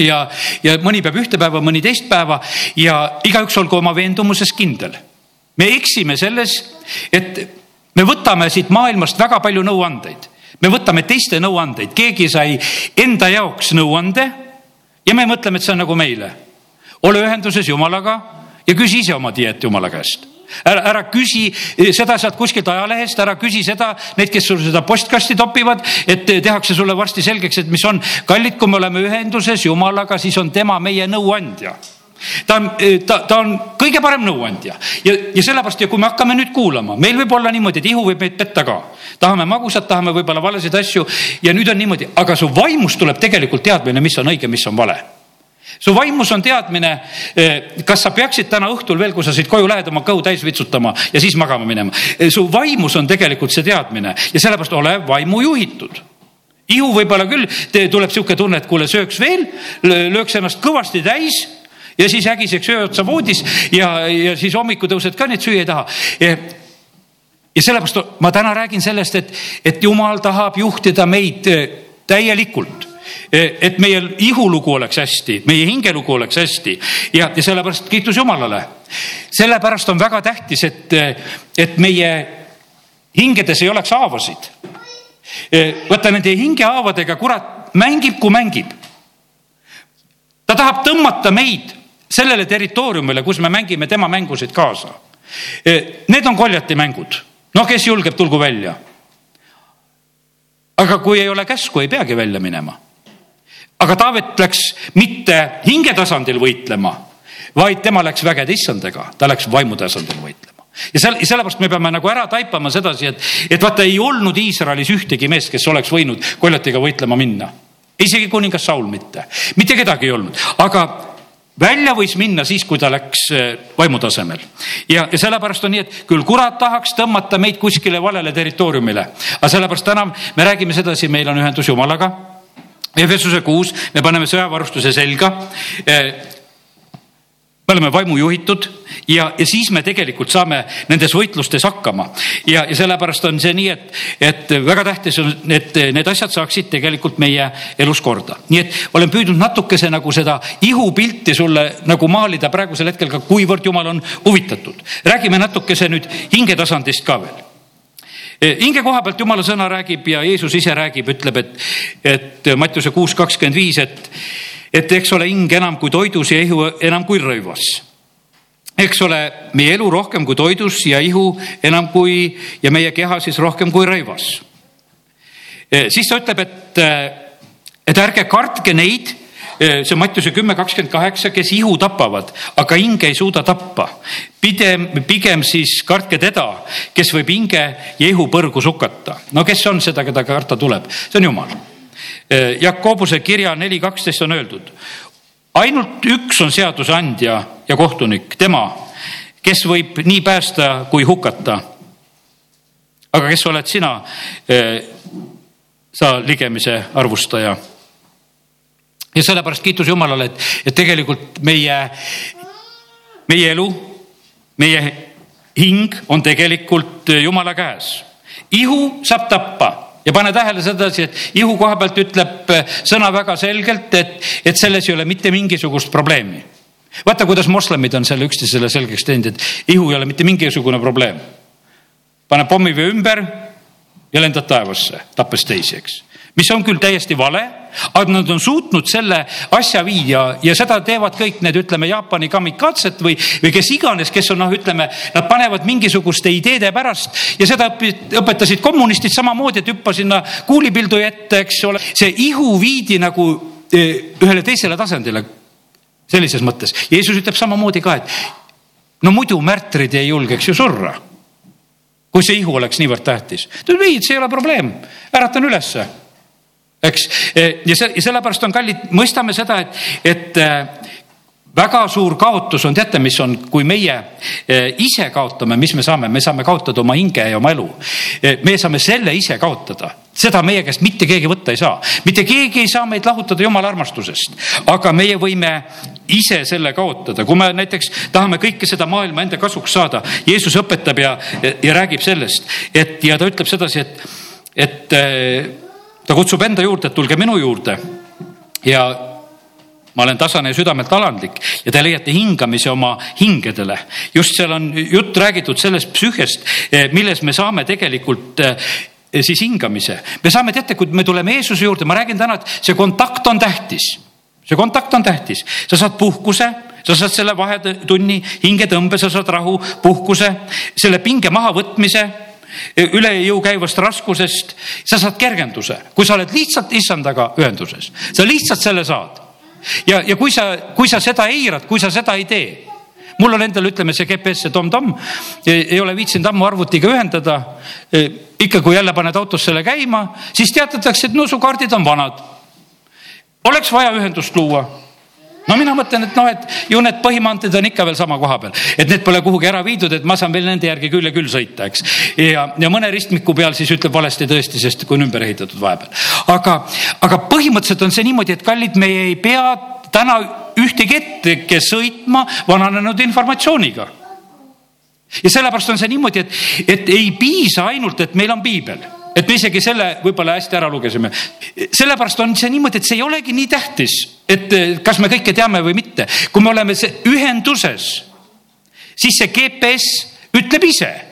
ja, ja mõni peab ühte päeva, mõni teist päeva ja igaüks olgu oma veendumuses kindel. me eksime selles, et me võtame siit maailmast väga palju nõuandeid me võtame teiste nõuandeid, keegi sai enda jaoks nõuande ja me mõtleme, et see on nagu meile. ole ühenduses Jumalaga ja küsi ise oma dieet Jumala käest ära, ära küsi seda sealt kuskilt ajalehest, ära küsi seda, need, kes sul seda postkasti topivad, et tehakse sulle varsti selgeks, et mis on. kallid, kui me oleme ühenduses Jumalaga, siis on tema meie nõuandja ta on, ta, ta on kõige parem nõuandja ja, ja sellepärast ja kui me hakkame nüüd kuulama, meil võib olla niimoodi, et ihu võib meid petta ka. tahame magusat, tahame võib-olla valesid asju ja nüüd on niimoodi, aga su vaimus tuleb tegelikult teadmine, mis on õige, mis on vale su vaimus on teadmine, eh, kas sa peaksid täna õhtul veel, kui sa siit koju lähed, oma kõhu täis vitsutama ja siis magama minema. Eh, su vaimus on tegelikult see teadmine ja sellepärast ole vaimu juhitud ihu võib-olla küll, tuleb sihuke tunne, et kuule, sööks veel, lööks ennast kõvasti täis ja siis ägiseks öö otsa voodis ja, ja siis hommikul tõused ka neid süüa taha ja sellepärast ma täna räägin sellest, et, et jumal tahab juhtida meid äh, täielikult äh, et meie ihulugu oleks hästi, meie hingelugu oleks hästi ja, ja sellepärast kiitus Jumalale. sellepärast on väga tähtis, et, äh, et meie hingedes ei oleks haavasid. vaata nende hingehaavadega kurat mängib, kui mängib. ta tahab tõmmata meid sellele territooriumile, kus me mängime tema mängusid kaasa. E, need on koljati mängud, noh, kes julgeb, tulgu välja. aga kui ei ole käsku, ei peagi välja minema. aga Taavet läks mitte hingetasandil võitlema, vaid tema läks vägede issandaga, ta läks vaimutasandil võitlema ja seal, sellepärast me peame nagu ära taipama sedasi, et, et vaata, ei olnud Iisraelis ühtegi meest, kes oleks võinud koljatiga võitlema minna. isegi kuningas Saul mitte, mitte kedagi ei olnud, aga välja võis minna siis, kui ta läks äh, vaimutasemel. ja, ja sellepärast on nii, et küll kurat tahaks tõmmata meid kuskile valele territooriumile, aga sellepärast täna me räägime sedasi, meil on ühendus Jumalaga. Efesuse kuus, me paneme sõjavarustuse selga. Me oleme vaimu juhitud ja, ja siis me tegelikult saame nendes võitlustes hakkama. ja, ja sellepärast on see nii, et, et väga tähtis on, et need asjad saaksid tegelikult meie elus korda. nii et olen püüdnud natukese nagu seda ihupilti sulle nagu maalida praegusel hetkel ka, kuivõrd jumal on huvitatud. räägime natukese nüüd hingetasandist ka veel e, hinge koha pealt jumala sõna räägib ja Jeesus ise räägib, ütleb, et, et Mattiuse kuus kakskümmend viis, et et eks ole hing enam kui toidus ja ihu enam kui rõivas. eks ole meie elu rohkem kui toidus ja ihu enam kui ja meie keha siis rohkem kui rõivas. E, siis ta ütleb, et, et ärge kartke neid e, see on Mattiuse kümme kakskümmend kaheksa, kes ihu tapavad, aga hinge ei suuda tappa. pigem, pigem siis kartke teda, kes võib hinge ja ihu põrgus hukata. no kes on seda, keda karta tuleb, see on Jumal Jakobuse kirja neli kaksteist on öeldud. ainult üks on seadusandja ja kohtunik, tema, kes võib nii päästa kui hukata. aga kes oled sina, eh, sa ligemise arvustaja? ja sellepärast kiitus Jumalale, et, et tegelikult meie, meie elu, meie hing on tegelikult Jumala käes. ihu saab tappa ja pane tähele sedasi, et ihu koha pealt ütleb äh, sõna väga selgelt, et, et selles ei ole mitte mingisugust probleemi. vaata, kuidas moslemid on selle üksteisele selgeks teinud, et ihu ei ole mitte mingisugune probleem. pane pommivöö ümber ja lendad taevasse, tappes teisi, eks mis on küll täiesti vale, aga nad on suutnud selle asja viia ja seda teevad kõik need, ütleme, Jaapani kamikatset või, või kes iganes, kes on noh, ütleme, nad panevad mingisuguste ideede pärast ja seda õpetasid kommunistid samamoodi, et hüppa sinna kuulipildu ette, eks ole. see ihu viidi nagu eh, ühele teisele tasandile sellises mõttes. Jeesus ütleb samamoodi ka, et no muidu märtrid ei julgeks ju surra. kui see ihu oleks niivõrd tähtis. ta ütleb ei, see ei ole probleem, äratan ülesse eks, ja see, ja sellepärast on kallid, mõistame seda, et, et äh, väga suur kaotus on, teate, mis on, kui meie äh, ise kaotame, mis me saame, me saame kaotada oma hinge ja oma elu. Äh, me saame selle ise kaotada, seda meie käest mitte keegi võtta ei saa, mitte keegi ei saa meid lahutada jumala armastusest, aga meie võime ise selle kaotada, kui me näiteks tahame kõike seda maailma enda kasuks saada, Jeesus õpetab ja, ja, ja räägib sellest, et ja ta ütleb sedasi, et, et ta kutsub enda juurde, et tulge minu juurde ja ma olen tasane ja südamelt alandlik ja te leiate hingamise oma hingedele. just seal on jutt räägitud sellest psüühiast, eh, milles me saame tegelikult eh, siis hingamise. me saame, teate, kui me tuleme Jeesuse juurde, ma räägin täna, et see kontakt on tähtis. see kontakt on tähtis, sa saad puhkuse sa saad selle vahetunni hingetõmbe, sa saad rahu, puhkuse, selle pinge mahavõtmise üle jõu käivast raskusest, sa saad kergenduse, kui sa oled lihtsalt issandaga ühenduses, sa lihtsalt selle saad. ja, ja kui sa, kui sa seda eirad, kui sa seda ei tee, mul on endal, ütleme see GPS, see tom-tom, ei ole viitsinud ammu arvutiga ühendada. ikka, kui jälle paned autos selle käima, siis teatatakse, et no su kaardid on vanad. oleks vaja ühendust luua no mina mõtlen, et noh, et ju need põhimaanteed on ikka veel sama koha peal, et need pole kuhugi ära viidud, et ma saan veel nende järgi küll ja küll sõita, eks. ja, ja mõne ristmiku peal siis ütleb valesti tõesti, sest kui on ümber ehitatud vahepeal. aga, aga põhimõtteliselt on see niimoodi, et kallid, me ei pea täna ühtegi ette sõitma vananenud informatsiooniga. ja sellepärast on see niimoodi, et, et ei piisa ainult, et meil on piibel et me isegi selle võib-olla hästi ära lugesime. sellepärast on see niimoodi, et see ei olegi nii tähtis, et eh, kas me kõike teame või mitte. kui me oleme ühenduses, siis see GPS ütleb ise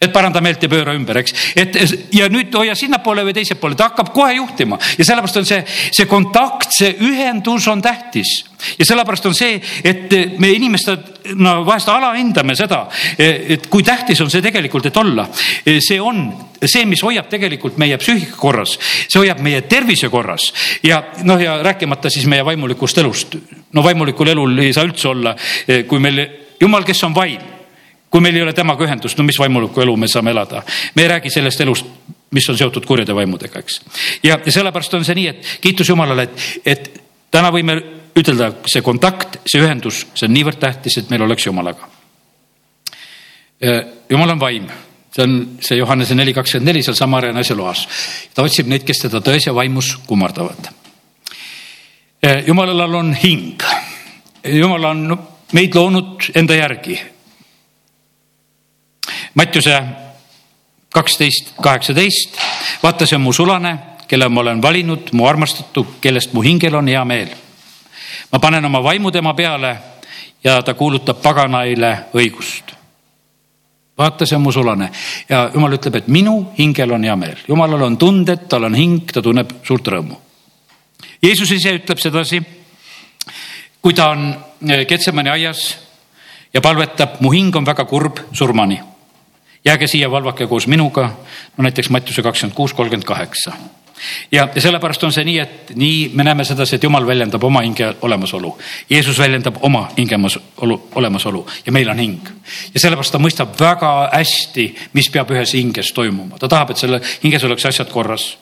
et paranda meelt ja pööra ümber, eks. et ja nüüd hoia sinnapoole või teise poole, ta hakkab kohe juhtima ja sellepärast on see, see kontakt, see ühendus on tähtis. ja sellepärast on see, et me inimesed no vahest alahindame seda, et kui tähtis on see tegelikult, et olla. see on see, mis hoiab tegelikult meie psüühika korras, see hoiab meie tervise korras ja noh, ja rääkimata siis meie vaimulikust elust. no vaimulikul elul ei saa üldse olla, kui meil jumal, kes on vaim kui meil ei ole temaga ühendust, no mis vaimulikku elu me saame elada? me ei räägi sellest elust, mis on seotud kurjade vaimudega, eks. ja, sellepärast on see nii, et kiitus Jumalale, et, et täna võime ütelda, see kontakt, see ühendus, see on niivõrd tähtis, et meil oleks Jumalaga. Jumal on vaim, see on see Johannese neli kakskümmend neli seal Samaria naise loas. ta otsib neid, kes teda tões ja vaimus kummardavad. Jumalal on hing jumal on meid loonud enda järgi. Mattiuse kaksteist, kaheksateist, vaata, see on mu sulane, kelle ma olen valinud, mu armastatu, kellest mu hingel on hea meel. ma panen oma vaimu tema peale ja ta kuulutab paganaile õigust. vaata, see on mu sulane ja jumal ütleb, et minu hingel on hea meel, jumalal on tunded, tal on hing, ta tunneb suurt rõõmu. Jeesus ise ütleb sedasi, kui ta on Ketsemani aias ja palvetab, mu hing on väga kurb surmani jääge siia, valvake koos minuga, no näiteks Mattiuse kakskümmend kuus, kolmkümmend kaheksa. ja, ja sellepärast on see nii, et nii me näeme sedasi, et jumal väljendab oma hinge olemasolu. Jeesus väljendab oma hingemasolu, olemasolu ja meil on hing. ja sellepärast ta mõistab väga hästi, mis peab ühes hinges toimuma, ta tahab, et selle hinges oleks asjad korras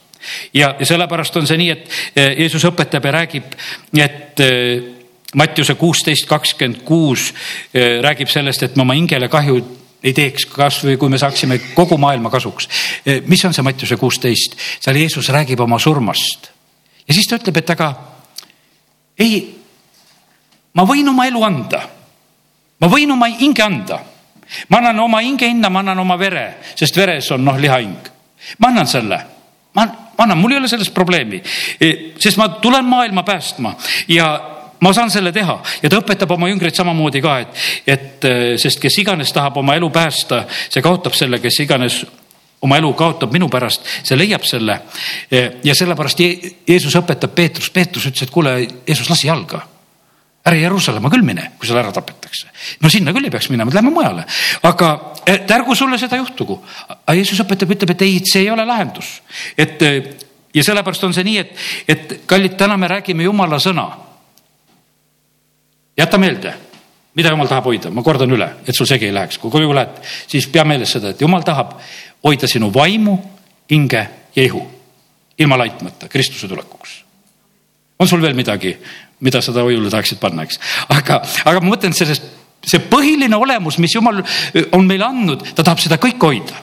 ja, ja sellepärast on see nii, et eh, Jeesus õpetab ja räägib, et eh, Mattiuse kuusteist, kakskümmend kuus eh, räägib sellest, et me oma hingele kahju ei teeks, kasvõi kui me saaksime kogu maailma kasuks. Eh, mis on see Mattiuse kuusteist, seal Jeesus räägib oma surmast ja siis ta ütleb, et aga ei, ma võin oma elu anda. ma võin oma hinge anda. ma annan oma hinge hinna, ma annan oma vere, sest veres on noh, lihahing. ma annan selle, ma, ma annan, mul ei ole sellest probleemi, eh, sest ma tulen maailma päästma ja ma saan selle teha ja ta õpetab oma jüngreid samamoodi ka, et, et äh, sest kes iganes tahab oma elu päästa, see kaotab selle, kes iganes oma elu kaotab minu pärast, see leiab selle. ja sellepärast Jeesus õpetab Peetrust, Peetrus ütles, et kuule, Jeesus, lase jalga. ära Jeruusalemma küll mine, kui seal ära tapetakse. no sinna küll ei peaks minema, lähme mujale. aga et ärgu sulle seda juhtugu. aga Jeesus õpetab, ütleb, et ei, see ei ole lahendus. et ja sellepärast on see nii, et, et kallid, täna me räägime jumala sõna jäta meelde, mida jumal tahab hoida, ma kordan üle, et sul segi ei läheks, kui koju lähed, siis pea meeles seda, et jumal tahab hoida sinu vaimu, hinge ja ihu ilma laitmata Kristuse tulekuks. on sul veel midagi, mida sa hoiule tahaksid panna, eks, aga, aga ma mõtlen sellest, see põhiline olemus, mis jumal on meile andnud, ta tahab seda kõike hoida.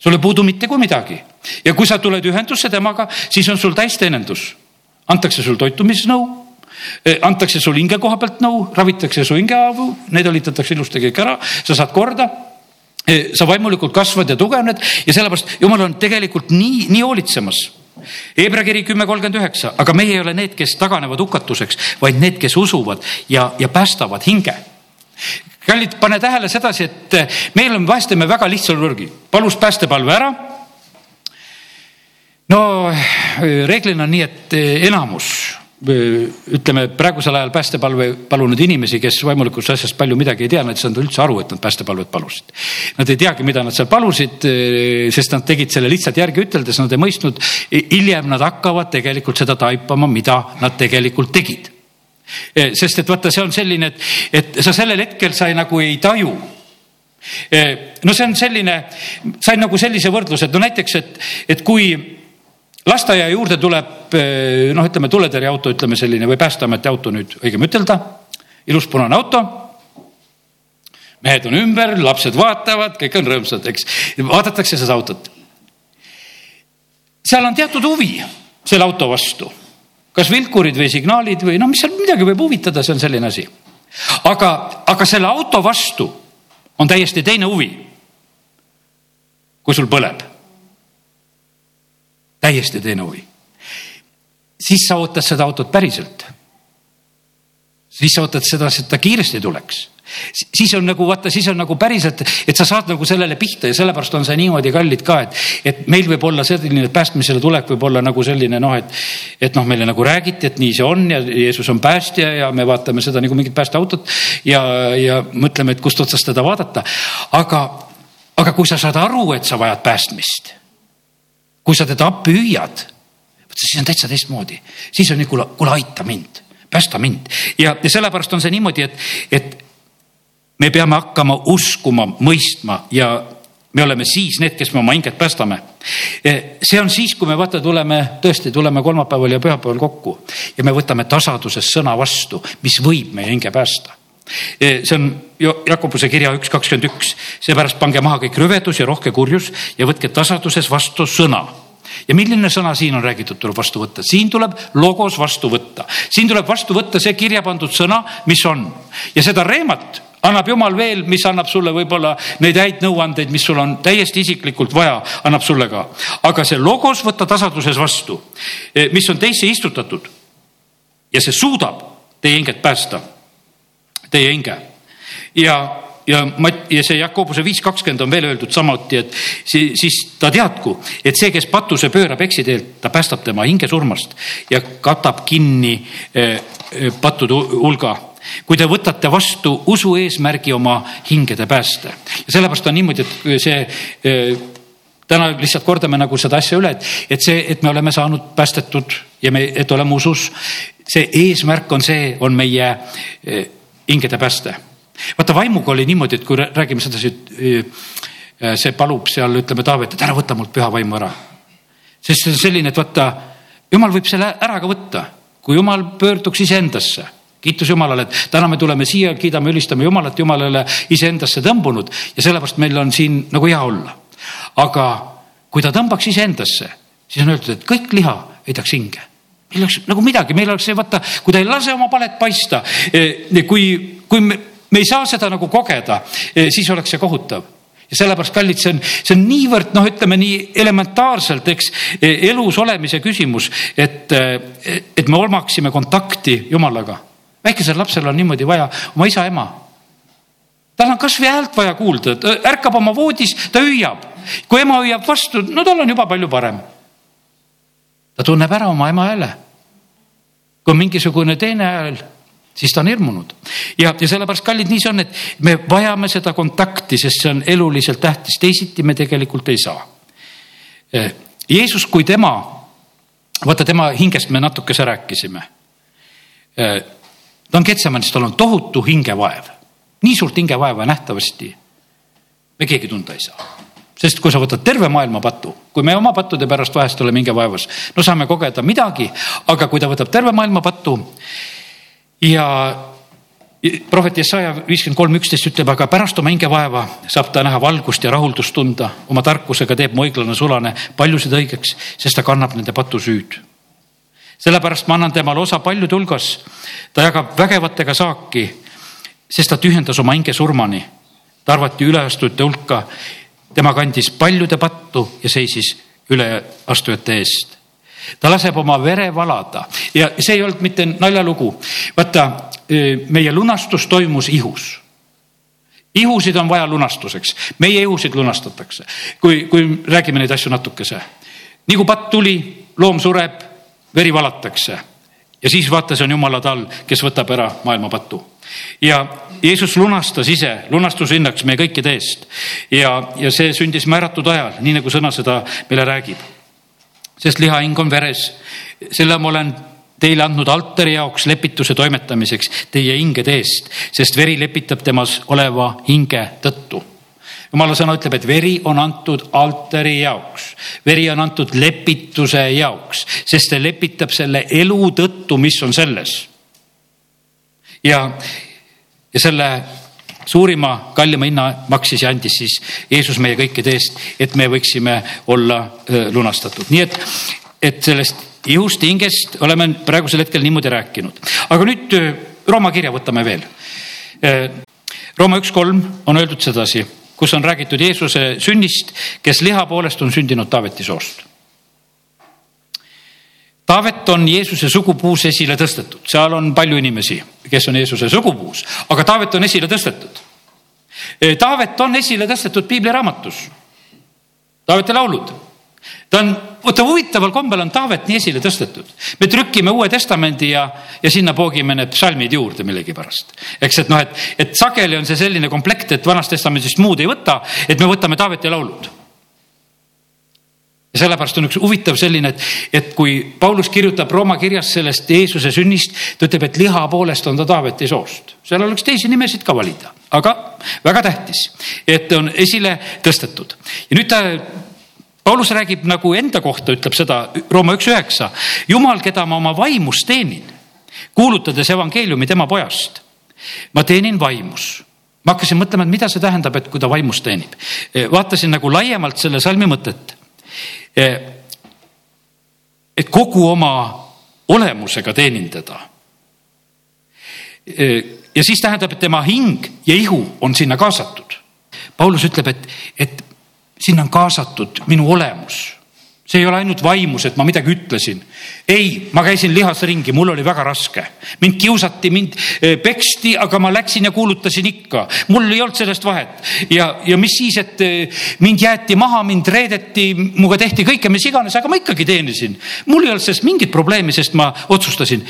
Sul ei puudu mitte kui midagi. Ja kui sa tuled ühendusse temaga, siis on sul täisteenendus. antakse sul toitumisnõu antakse sul hinge koha pealt nõu, ravitakse su hingehaavu, need õlitatakse ilusti kõik ära, sa saad korda sa vaimulikult kasvad ja tugevned ja sellepärast jumal on tegelikult nii, nii hoolitsemas. Hebra kiri kümme kolmkümmend üheksa, aga meie ei ole need, kes taganevad hukatuseks, vaid need, kes usuvad ja, ja päästavad hinge kallid, pane tähele sedasi, et meil on, vahest teeme väga lihtsal võrgi, palus päästepalve ära. no reeglina on nii, et enamus ütleme praegusel ajal päästepalve palunud inimesi, kes vaimulikust asjast palju midagi ei tea, nad ei saanud üldse aru, et nad päästepalvet palusid. Nad ei teagi, mida nad seal palusid, sest nad tegid selle lihtsalt järgi üteldes, nad ei mõistnud. hiljem nad hakkavad tegelikult seda taipama, mida nad tegelikult tegid. sest et vaata, see on selline, et, et sa sellel hetkel sa ei, nagu ei taju no see on selline, sain nagu sellise võrdluse, et no näiteks, et, et kui lasteaia juurde tuleb eh, noh, ütleme tuletõrjeauto, ütleme selline või Päästeameti auto nüüd õigem ütelda, ilus punane auto. mehed on ümber, lapsed vaatavad, kõik on rõõmsad, eks, vaadatakse seda autot. seal on teatud huvi selle auto vastu, kas vilkurid või signaalid või noh, mis seal midagi võib huvitada, see on selline asi. aga, aga selle auto vastu on täiesti teine huvi. kui sul põleb täiesti teine huvi. siis sa ootad seda autot päriselt. siis sa ootad seda, et ta kiiresti tuleks siis on nagu vaata, siis on nagu päriselt, et sa saad nagu sellele pihta ja sellepärast on see niimoodi kallid ka, et, et meil võib olla selline päästmisele tulek võib olla nagu selline noh, et, et noh, meile nagu räägiti, et nii see on ja Jeesus on päästja ja me vaatame seda nagu mingit päästeautot ja, ja mõtleme, et kust otsast teda vaadata. aga, aga kui sa saad aru, et sa vajad päästmist kui sa teda appi hüüad, siis on täitsa teistmoodi, siis on nii, kuule, kuule aita mind, päästa mind. Ja, ja sellepärast on see niimoodi, et, et me peame hakkama uskuma, mõistma ja me oleme siis need, kes me oma hinget päästame. see on siis, kui me vaata, tuleme tõesti, tuleme kolmapäeval ja pühapäeval kokku ja me võtame tasaduses sõna vastu, mis võib meie hinge päästa see on Jakobuse kirja üks kakskümmend üks, seepärast pange maha kõik rüvedus ja rohke kurjus ja võtke tasaduses vastu sõna. Ja milline sõna siin on räägitud, tuleb vastu võtta, siin tuleb logos vastu võtta, siin tuleb vastu võtta see kirja pandud sõna, mis on. Ja seda reemat annab jumal veel, mis annab sulle võib-olla neid häid nõuandeid, mis sul on täiesti isiklikult vaja, annab sulle ka. aga see logos võtta tasanduses vastu, mis on teisse istutatud ja see suudab teie hinget päästa, teie hinge ja ja Mat- ja see Jakobuse viis kakskümmend on veel öeldud samuti, et siis, siis ta teadku, et see, kes patuse pöörab eksiteelt, ta päästab tema hinge surmast ja katab kinni eh, eh, pattude hulga kui te võtate vastu usu eesmärgi oma hingede pääste. ja sellepärast on niimoodi, et see eh, täna lihtsalt kordame nagu seda asja üle, et, et see, et me oleme saanud päästetud ja me, et oleme usus. see eesmärk on see, on meie hingede pääste. vaata vaimuga oli niimoodi, et kui räägime sedasi, see palub seal, ütleme Taavet, et ära võta mult püha vaimu ära. sest see on selline, et vaata, jumal võib selle ära ka võtta, kui jumal pöörduks iseendasse kiitus Jumalale, et täna me tuleme siia, kiidame, ülistame Jumalat, Jumalale iseendasse tõmbunud ja sellepärast meil on siin nagu hea olla. aga kui ta tõmbaks iseendasse, siis on öeldud, et kõik liha heidaks hinge meil oleks nagu midagi, meil oleks see, vaata, kui ta ei lase oma palet paista, e, kui, kui me, me ei saa seda nagu kogeda, e, siis oleks see kohutav ja sellepärast, kallid, see on, see on niivõrd noh, ütleme nii elementaarselt, eks e, elus olemise küsimus, et, et me omaksime kontakti Jumalaga väikesel lapsel on niimoodi vaja oma isa-ema. tal on kasvõi häält vaja kuulda, ta ärkab oma voodis, ta hüüab. kui ema hüüab vastu, no tal on juba palju parem. Ta tunneb ära oma ema hääle. kui on mingisugune teine hääl, siis ta on hirmunud. ja, ja sellepärast, kallid, nii see on, et me vajame seda kontakti, sest see on eluliselt tähtis, teisiti me tegelikult ei saa. Jeesus, kui tema, vaata tema hingest me natukese rääkisime ta on Ketsemanis, tal on tohutu hingevaev. nii suurt hingevaeva nähtavasti me keegi tunda ei saa. Sest kui sa võtad terve maailma patu, kui me oma pattude pärast vahest oleme hingevaevas, no saame kogeda midagi, aga kui ta võtab terve maailma patu ja prohvet Jesaja viiskümmend kolm üksteist ütleb, aga pärast oma hingevaeva saab ta näha valgust ja rahuldust tunda, oma tarkusega teeb mu õiglane sulane paljusid õigeks, sest ta kannab nende patusüüd sellepärast ma annan temale osa paljude hulgas. ta jagab vägevatega saaki, sest ta tühjendas oma hinge surmani. ta arvati üleastujate hulka. Tema kandis paljude pattu ja seisis üleastujate eest. ta laseb oma vere valada ja see ei olnud mitte naljalugu. vaata, meie lunastus toimus ihus ihusid on vaja lunastuseks, meie ihusid lunastatakse, kui, kui räägime neid asju natukese. nii kui patt tuli, loom sureb veri valatakse ja siis vaata, see on jumala tall, kes võtab ära maailma patu. ja Jeesus lunastas ise lunastushinnaks meie kõikide eest ja, ja see sündis määratud ajal, nii nagu sõna seda meile räägib. sest lihahing on veres, selle ma olen teile andnud altari jaoks lepituse toimetamiseks teie hingede eest, sest veri lepitab temas oleva hinge tõttu jumala sõna ütleb, et veri on antud altari jaoks, veri on antud lepituse jaoks, sest see lepitab selle elu tõttu, mis on selles. ja, ja selle suurima, kallima hinna maksis ja andis siis Jeesus meie kõikide eest, et me võiksime olla lunastatud, nii et, et sellest ihust hingest oleme praegusel hetkel niimoodi rääkinud, aga nüüd Rooma kirja võtame veel. Rooma üks kolm on öeldud sedasi kus on räägitud Jeesuse sünnist, kes liha poolest on sündinud Taaveti soost. Taavet on Jeesuse sugupuus esile tõstetud, seal on palju inimesi, kes on Jeesuse sugupuus, aga Taavet on esile tõstetud. Taavet on esile tõstetud piibliraamatus. Taaveti laulud ta on, vaata huvitaval kombel on Taavet nii esile tõstetud. me trükime Uue Testamendi ja, ja sinna poogime need psalmid juurde millegipärast. eks, et noh, et, et sageli on see selline komplekt, et Vanast Testamendist muud ei võta, et me võtame Taaveti laulud. ja sellepärast on üks huvitav selline, et, et kui Paulus kirjutab Rooma kirjas sellest Jeesuse sünnist, ta ütleb, et liha poolest on ta Taaveti soost. seal oleks teisi nimesid ka valida, aga väga tähtis, et on esile tõstetud ja nüüd ta Paulus räägib nagu enda kohta, ütleb seda Rooma üks üheksa. jumal, keda ma oma vaimus teenin, kuulutades evangeeliumi tema pojast. ma teenin vaimus. ma hakkasin mõtlema, et mida see tähendab, et kui ta vaimus teenib. vaatasin nagu laiemalt selle salmi mõtet. et kogu oma olemusega teenindada. ja siis tähendab, et tema hing ja ihu on sinna kaasatud. Paulus ütleb, et, et sinna on kaasatud minu olemus see ei ole ainult vaimus, et ma midagi ütlesin. ei, ma käisin lihas ringi, mul oli väga raske. mind kiusati, mind eh, peksti, aga ma läksin ja kuulutasin ikka. mul ei olnud sellest vahet. ja, ja mis siis, et eh, mind jäeti maha, mind reedeti, minuga tehti kõike, mis iganes, aga ma ikkagi teenisin. mul ei olnud sellest mingit probleemi, sest ma otsustasin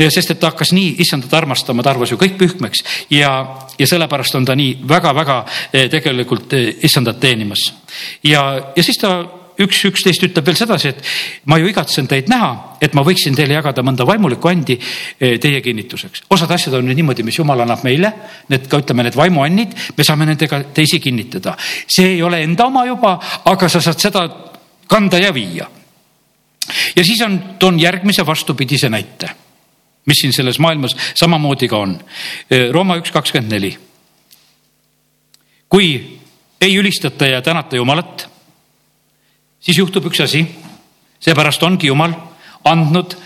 ja sest, et ta hakkas nii issandat armastama, ta arvas ju kõik pühkmeks ja, ja sellepärast on ta nii väga-väga eh, tegelikult issandat teenimas. ja, ja siis ta üks üksteist ütleb veel sedasi, et ma ju igatsen teid näha, et ma võiksin teile jagada mõnda vaimulikku andi eh, teie kinnituseks. osad asjad on nüüd niimoodi, mis jumal annab meile, need ka ütleme, need vaimuannid, me saame nendega teisi kinnitada. see ei ole enda oma juba, aga sa saad seda kanda ja viia. ja siis on, toon järgmise vastupidise näite, mis siin selles maailmas samamoodi ka on. Rooma üks kakskümmend neli. kui ei ülistata ja tänata Jumalat siis juhtub üks asi. seepärast ongi Jumal andnud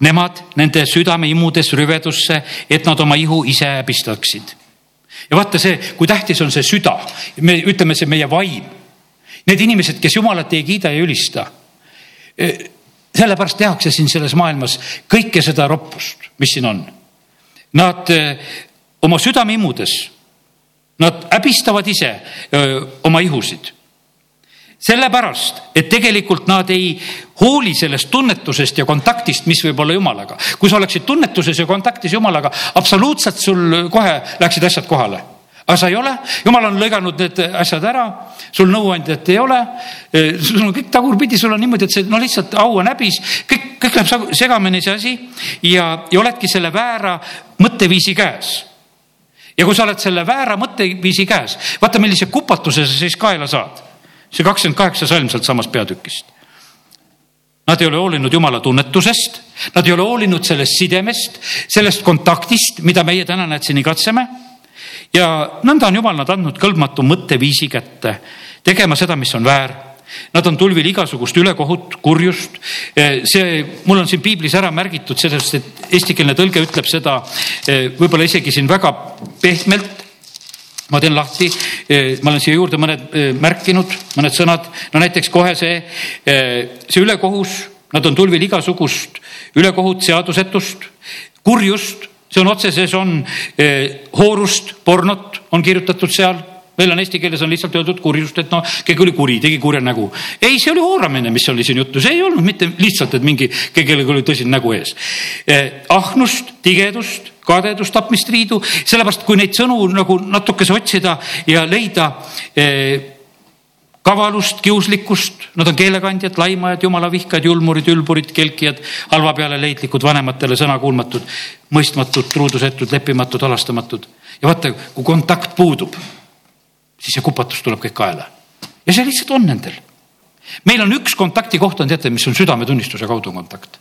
nemad nende südameimudes rüvedusse, et nad oma ihu ise häbistaksid. ja vaata see, kui tähtis on see süda, me ütleme, see meie vaim. Need inimesed, kes Jumalat ei kiida ja ülista. Sellepärast tehakse siin selles maailmas kõike seda roppust, mis siin on. Nad e, oma südameimudes, nad häbistavad ise öö, oma ihusid sellepärast, et tegelikult nad ei hooli sellest tunnetusest ja kontaktist, mis võib olla jumalaga. kui sa oleksid tunnetuses ja kontaktis jumalaga, absoluutselt sul kohe läksid asjad kohale. Aga sa ei ole, jumal on lõiganud need asjad ära, sul nõuandjat ei ole. sul on kõik tagurpidi, sul on niimoodi, et see no lihtsalt au on häbis, kõik, kõik läheb segamini see asi. Ja, ja oledki selle väära mõtteviisi käes. Ja kui sa oled selle väära mõtteviisi käes, vaata, millise kupatuse sa siis kaela saad. See kakskümmend kaheksa salm sealt samast peatükist. Nad ei ole hoolinud jumala tunnetusest, nad ei ole hoolinud sellest sidemest, sellest kontaktist, mida meie täna näed siin igatseme. Ja nõnda on jumal nad andnud kõlbmatu mõtteviisi kätte, tegema seda, mis on väär. Nad on tulvil igasugust ülekohut, kurjust. see, mul on siin piiblis ära märgitud sellest, et eestikeelne tõlge ütleb seda võib-olla isegi siin väga pehmelt. Ma teen lahti, eh, ma olen siia juurde mõned märkinud, mõned sõnad, no näiteks kohe see, see ülekohus, nad on tulvil igasugust ülekohut, seadusetust, kurjust, see on otseses, on hoorust, pornot on kirjutatud seal meil on eesti keeles on lihtsalt öeldud kurjust, et noh, keegi oli kuri, tegi kurja nägu. ei, see oli hooramine, mis oli siin juttu, see ei olnud mitte lihtsalt, et mingi, kellelgi oli tõsine nägu ees eh,. ahnust, tigedust, kadedust, tapmist, riidu, sellepärast kui neid sõnu nagu natukese otsida ja leida eh, kavalust, kiuslikkust, nad on keelekandjad, laimajad, jumalavihkajad, julmurid, ülburid, kelkijad, halva peale leidlikud, vanematele sõnakuulmatud, mõistmatud, truudusetud, leppimatud, halastamatud. ja vaata, kui kontakt puudub siis see kupatus tuleb kõik kaela. ja see lihtsalt on nendel. meil on üks kontaktikoht on, teate, mis on südametunnistuse kaudu kontakt.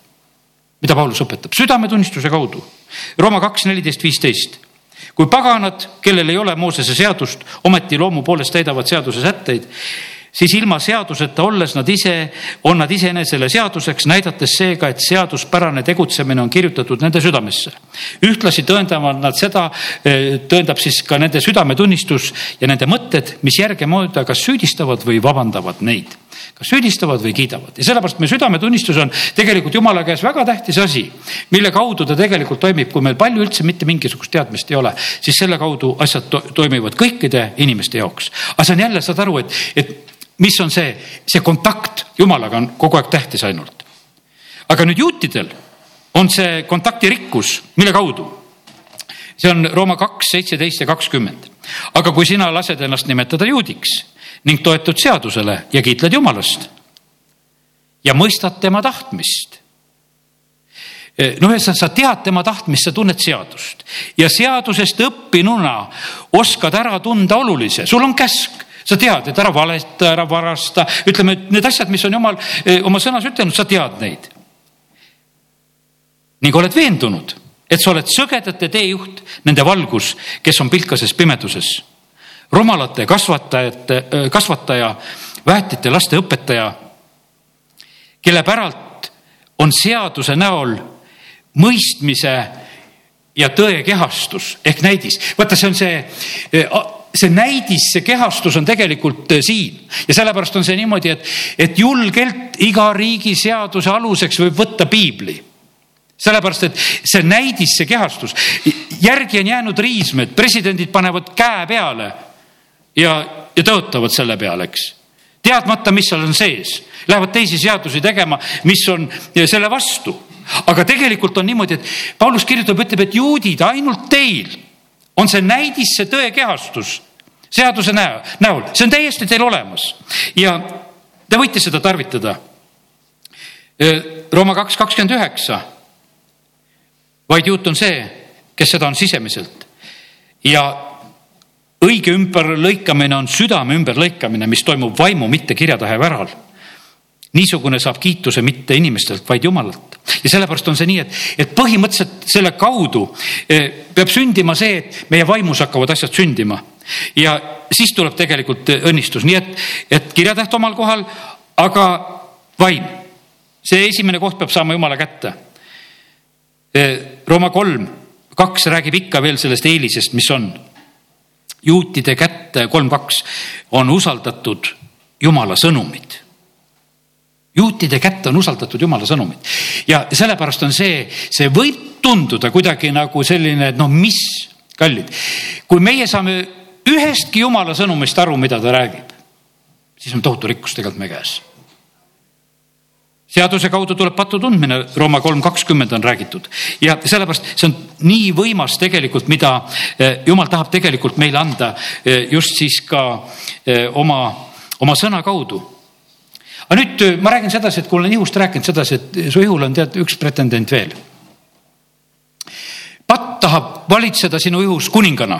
mida Paulus õpetab, südametunnistuse kaudu. Rooma kaks, neliteist, viisteist. kui paganad, kellel ei ole Moosese seadust, ometi loomu poolest täidavad seaduse sätteid siis ilma seaduseta olles nad ise, on nad iseenesele seaduseks, näidates seega, et seaduspärane tegutsemine on kirjutatud nende südamesse. ühtlasi tõendavad nad seda, eh, tõendab siis ka nende südametunnistus ja nende mõtted, mis järgemööda kas süüdistavad või vabandavad neid kas süüdistavad või kiidavad ja sellepärast meie südametunnistus on tegelikult jumala käes väga tähtis asi, mille kaudu ta tegelikult toimib, kui meil palju üldse mitte mingisugust teadmist ei ole, siis selle kaudu asjad to toimivad kõikide inimeste jaoks. aga see on jälle, saad aru, et, et mis on see, see kontakt jumalaga on kogu aeg tähtis ainult. aga nüüd juutidel on see kontakti rikkus, mille kaudu? see on Rooma kaks, seitseteist ja kakskümmend. aga kui sina lased ennast nimetada juudiks ning toetud seadusele ja kiitled jumalast ja mõistad tema tahtmist noh, ühesõnaga sa tead tema tahtmist, sa tunned seadust ja seadusest õppinuna oskad ära tunda olulise, sul on käsk, sa tead, et ära valeta, ära varasta, ütleme, et need asjad, mis on jumal eh, oma sõnas ütelnud, sa tead neid. ning oled veendunud, et sa oled sõgedate teejuht, nende valgus, kes on pilkases pimeduses. rumalate kasvatajate, eh, kasvataja, väetite laste õpetaja, kelle päralt on seaduse näol mõistmise ja tõe kehastus ehk näidis. vaata, see on see, see näidis, see kehastus on tegelikult siin. Ja sellepärast on see niimoodi, et, et julgelt iga riigi seaduse aluseks võib võtta piibli. Sellepärast, et see näidis, see kehastus, järgi on jäänud riismed, presidendid panevad käe peale ja, ja tõotavad selle peale, eks. teadmata, mis seal on sees, lähevad teisi seadusi tegema, mis on selle vastu. aga tegelikult on niimoodi, et Paulus kirjutab, ütleb, et juudid, ainult teil on see näidis, see tõe kehastus seaduse näo, näol, see on täiesti teil olemas ja te võite seda tarvitada. Rooma kaks kakskümmend üheksa vaid juut on see, kes seda on sisemiselt. ja õige ümberlõikamine on südame ümberlõikamine, mis toimub vaimu, mitte kirjatahe väral. niisugune saab kiituse mitte inimestelt, vaid Jumalalt. Ja sellepärast on see nii, et, et põhimõtteliselt selle kaudu eh, peab sündima see, et meie vaimus hakkavad asjad sündima. ja siis tuleb tegelikult õnnistus, nii et, et kirjatäht omal kohal, aga vaim. see esimene koht peab saama Jumala kätte Rooma kolm, kaks räägib ikka veel sellest eelisest, mis on. juutide kätte kolm, kaks on usaldatud Jumala sõnumid. Juutide kätte on usaldatud Jumala sõnumid ja sellepärast on see, see võib tunduda kuidagi nagu selline, et noh, mis, kallid, kui meie saame ühestki Jumala sõnumist aru, mida ta räägib, siis on tohutu rikkus tegelikult meie käes. Seaduse kaudu tuleb patu tundmine, Rooma kolm kakskümmend on räägitud. Ja sellepärast see on nii võimas tegelikult, mida eh, jumal tahab tegelikult meile anda eh, just siis ka eh, oma, oma sõna kaudu. Aga nüüd ma räägin sedasi, et kui olen ihust rääkinud sedasi, et su ihul on tead üks pretendent veel. patt tahab valitseda sinu ihus kuningana.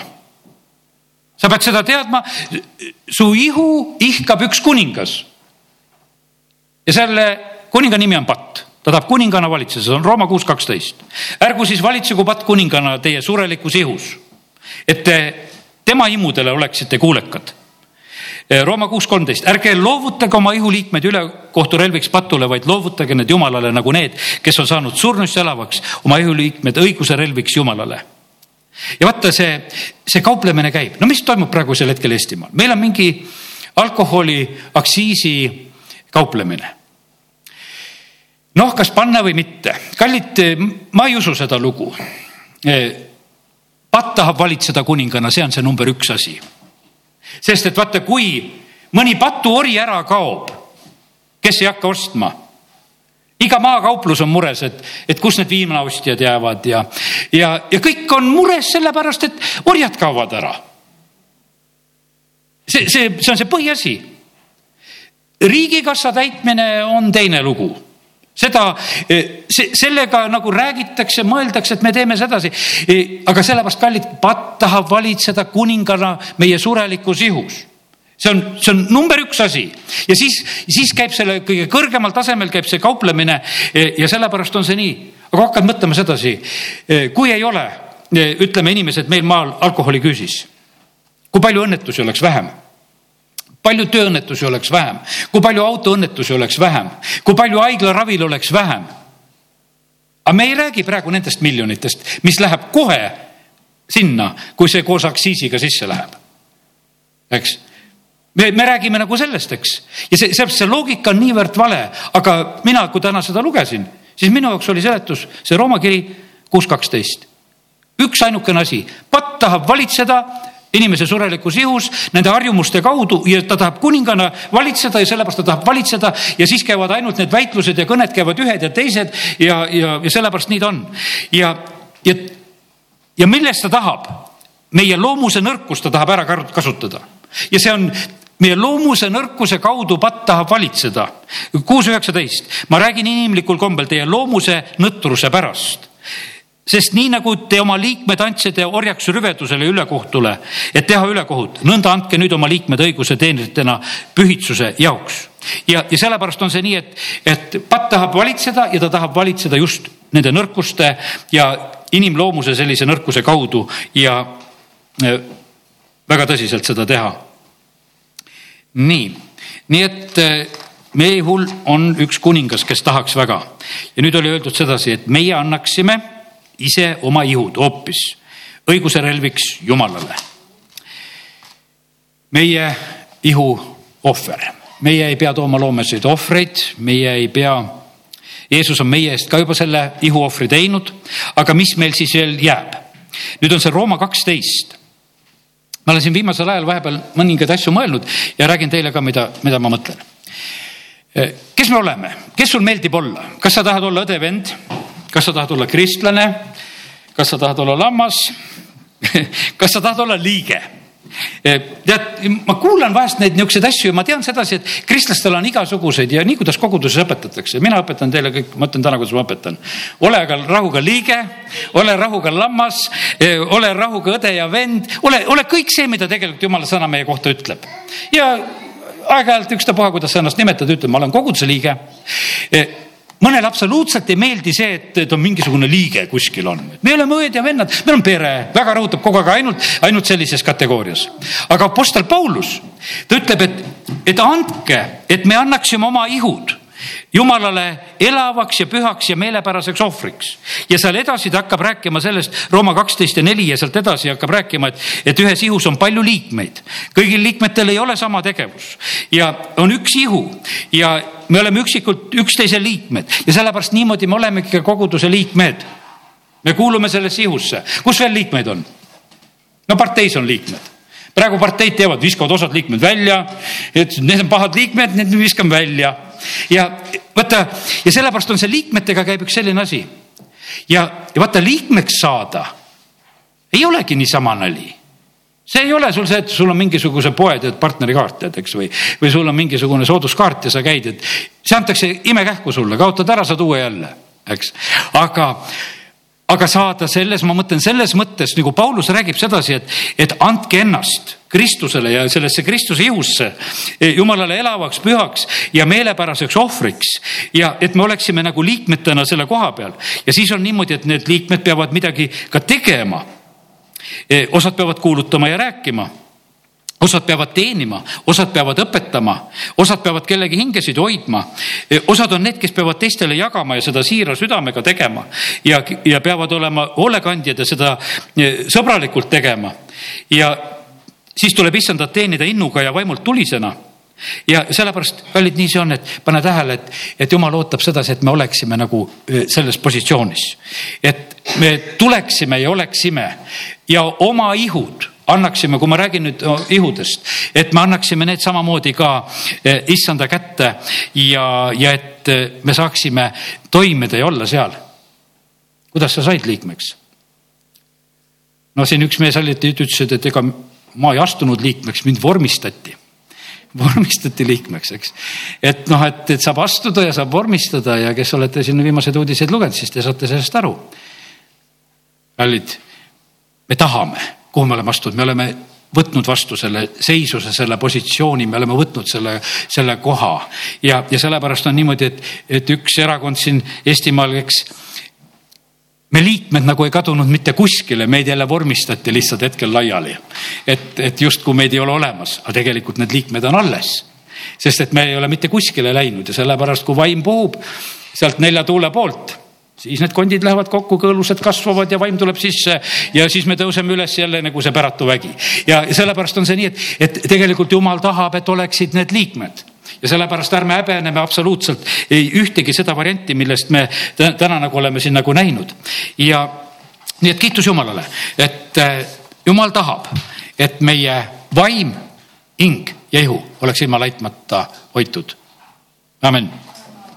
sa pead seda teadma, su ihu ihkab üks kuningas. ja selle kuninga nimi on Patt, ta tahab kuningana valitseda, see on Rooma kuus kaksteist. ärgu siis valitsegu Patt kuningana teie surelikus ihus, et te tema imudele oleksite kuulekad. Rooma kuus kolmteist, ärge loovutage oma ihuliikmed ülekohturelviks patule, vaid loovutage need Jumalale nagu need, kes on saanud surnuist elavaks, oma ihuliikmed õiguse relviks Jumalale. Ja vaata, see, see kauplemine käib, no mis toimub praegusel hetkel Eestimaal, meil on mingi alkoholiaktsiisi kauplemine. Noh, kas panna või mitte, kallid, ma ei usu seda lugu. patt tahab valitseda kuningana, see on see number üks asi. Sest et vaata, kui mõni patuori ära kaob, kes ei hakka ostma iga maakauplus on mures, et, et kus need viinaostjad jäävad ja, ja, ja kõik on mures sellepärast, et orjad kaovad ära. see, see, see on see põhiasi. riigikassa täitmine on teine lugu seda, eh, see, sellega nagu räägitakse, mõeldakse, et me teeme sedasi. Eh, aga sellepärast, kallid, patt tahab valitseda kuningana meie surelikus ihus see on, see on number üks asi ja siis, siis käib selle kõige kõrgemal tasemel käib see kauplemine eh, ja sellepärast on see nii. aga hakkad mõtlema sedasi, kui ei ole, ütleme inimesed meil maal alkoholiküüsis, kui palju õnnetusi oleks vähem palju tööõnnetusi oleks vähem, kui palju autoõnnetusi oleks vähem, kui palju haiglaravil oleks vähem. aga me ei räägi praegu nendest miljonitest, mis läheb kohe sinna, kui see koos aktsiisiga sisse läheb. eks me, me räägime nagu sellest, eks, ja see, see, see loogika on niivõrd vale, aga mina, kui täna seda lugesin, siis minu jaoks oli seletus see Rooma kiri kuus kaksteist. üks ainukene asi, patt tahab valitseda inimese surelikus ihus nende harjumuste kaudu ja ta tahab kuningana valitseda ja sellepärast ta tahab valitseda ja siis käivad ainult need väitlused ja kõned käivad ühed ja teised ja, ja, ja sellepärast nii ta on. ja, ja, ja millest ta tahab? meie loomuse nõrkust ta tahab ära kasutada ja see on meie loomuse nõrkuse kaudu patt tahab valitseda. kuus üheksateist, ma räägin inimlikul kombel teie loomuse nõtruse pärast sest nii nagu te oma liikmed andsite orjaks rüvedusele ülekohtule, et teha ülekohut, nõnda andke nüüd oma liikmed õiguse teenritena pühitsuse jaoks. ja, ja sellepärast on see nii, et, et patt tahab valitseda ja ta tahab valitseda just nende nõrkuste ja inimloomuse sellise nõrkuse kaudu ja äh, väga tõsiselt seda teha. nii, nii et äh, Meehul on üks kuningas, kes tahaks väga ja nüüd oli öeldud sedasi, et meie annaksime ise oma ihud hoopis õiguse relviks Jumalale. meie ihu ohver, meie ei pea tooma loomeseid ohvreid, meie ei pea Jeesus on meie eest ka juba selle ihuohvri teinud, aga mis meil siis veel jääb? nüüd on see Rooma kaksteist. ma olen siin viimasel ajal vahepeal mõningaid asju mõelnud ja räägin teile ka, mida, mida ma mõtlen. kes me oleme, kes sul meeldib olla, kas sa tahad olla õde-vend, kas sa tahad olla kristlane, kas sa tahad olla lammas [laughs] kas sa tahad olla liige? Eh, tead, ma kuulan vahest neid niisuguseid asju ja ma tean sedasi, et kristlastel on igasuguseid ja nii, kuidas koguduses õpetatakse, mina õpetan teile kõik, ma ütlen täna, kuidas ma õpetan. ole aga rahuga liige, ole rahuga lammas, eh, ole rahuga õde ja vend, ole, ole kõik see, mida tegelikult jumala sõna meie kohta ütleb. ja aeg-ajalt ükstapuha, kuidas sa ennast nimetad, ütle, ma olen koguduse liige eh, mõnele absoluutselt ei meeldi see, et, et on mingisugune liige kuskil on. me oleme õed ja vennad, meil on pere, väga rõhutab kogu aeg ainult, ainult sellises kategoorias. aga Apostel Paulus, ta ütleb, et, et andke, et me annaksime oma ihud jumalale elavaks ja pühaks ja meelepäraseks ohvriks. ja seal edasi ta hakkab rääkima sellest, Rooma kaksteist ja neli ja sealt edasi hakkab rääkima, et, et ühes ihus on palju liikmeid. kõigil liikmetel ei ole sama tegevus ja on üks ihu ja me oleme üksikult üksteise liikmed ja sellepärast niimoodi me olemegi ka koguduse liikmed. me kuulume sellesse ihusse, kus veel liikmeid on? no parteis on liikmed praegu parteid teevad, viskavad osad liikmed välja, et need on pahad liikmed, need viskame välja ja vaata ja sellepärast on see liikmetega käib üks selline asi. ja, ja vaata liikmeks saada ei olegi niisama nali see ei ole sul see, et sul on mingisuguse poe tead partnerikaart tead, eks või, või sul on mingisugune sooduskaart ja sa käid, et see antakse imekähku sulle, kaotad ära, saad uue jälle, eks. aga aga saada selles, ma mõtlen selles mõttes nagu Paulus räägib sedasi, et, et andke ennast Kristusele ja sellesse Kristuse ihusse, jumalale elavaks, pühaks ja meelepäraseks ohvriks. ja et me oleksime nagu liikmetena selle koha peal ja siis on niimoodi, et need liikmed peavad midagi ka tegema. osad peavad kuulutama ja rääkima osad peavad teenima, osad peavad õpetama, osad peavad kellegi hingesid hoidma. osad on need, kes peavad teistele jagama ja seda siira südamega tegema ja, ja peavad olema hoolekandjad ja seda e, sõbralikult tegema. ja siis tuleb issandat teenida innuga ja vaimult tulisena ja sellepärast, kallid, nii see on, et pane tähele, et, et jumal ootab sedasi, et me oleksime nagu e, selles positsioonis. et me tuleksime ja oleksime ja oma ihud annaksime, kui ma räägin nüüd ihudest, et me annaksime need samamoodi ka eh, issanda kätte ja, ja et eh, me saaksime toimida ja olla seal. kuidas sa said liikmeks? no siin üks mees hiljuti ütles, et ega ma ei astunud liikmeks, mind vormistati vormistati liikmeks, eks. et noh, et, et saab astuda ja saab vormistada ja kes olete siin viimaseid uudiseid lugenud, siis te saate sellest aru. kallid, me tahame kuhu me oleme astunud, me oleme võtnud vastu selle seisuse, selle positsiooni, me oleme võtnud selle, selle koha ja, ja sellepärast on niimoodi, et, et üks erakond siin Eestimaal, eks me liikmed nagu ei kadunud mitte kuskile, meid jälle vormistati lihtsalt hetkel laiali. et, et justkui meid ei ole olemas, aga tegelikult need liikmed on alles. sest et me ei ole mitte kuskile läinud ja sellepärast, kui vaim puhub sealt nelja tuule poolt siis need kondid lähevad kokku, kõõlused kasvavad ja vaim tuleb sisse ja siis me tõuseme üles jälle nagu see päratu vägi. ja sellepärast on see nii, et, et tegelikult jumal tahab, et oleksid need liikmed ja sellepärast ärme häbeneme absoluutselt ei ühtegi seda varianti, millest me täna nagu oleme siin nagu näinud. ja nii et kiitus Jumalale, et äh, Jumal tahab, et meie vaim, hing ja ihu oleks ilma laitmata hoitud. amin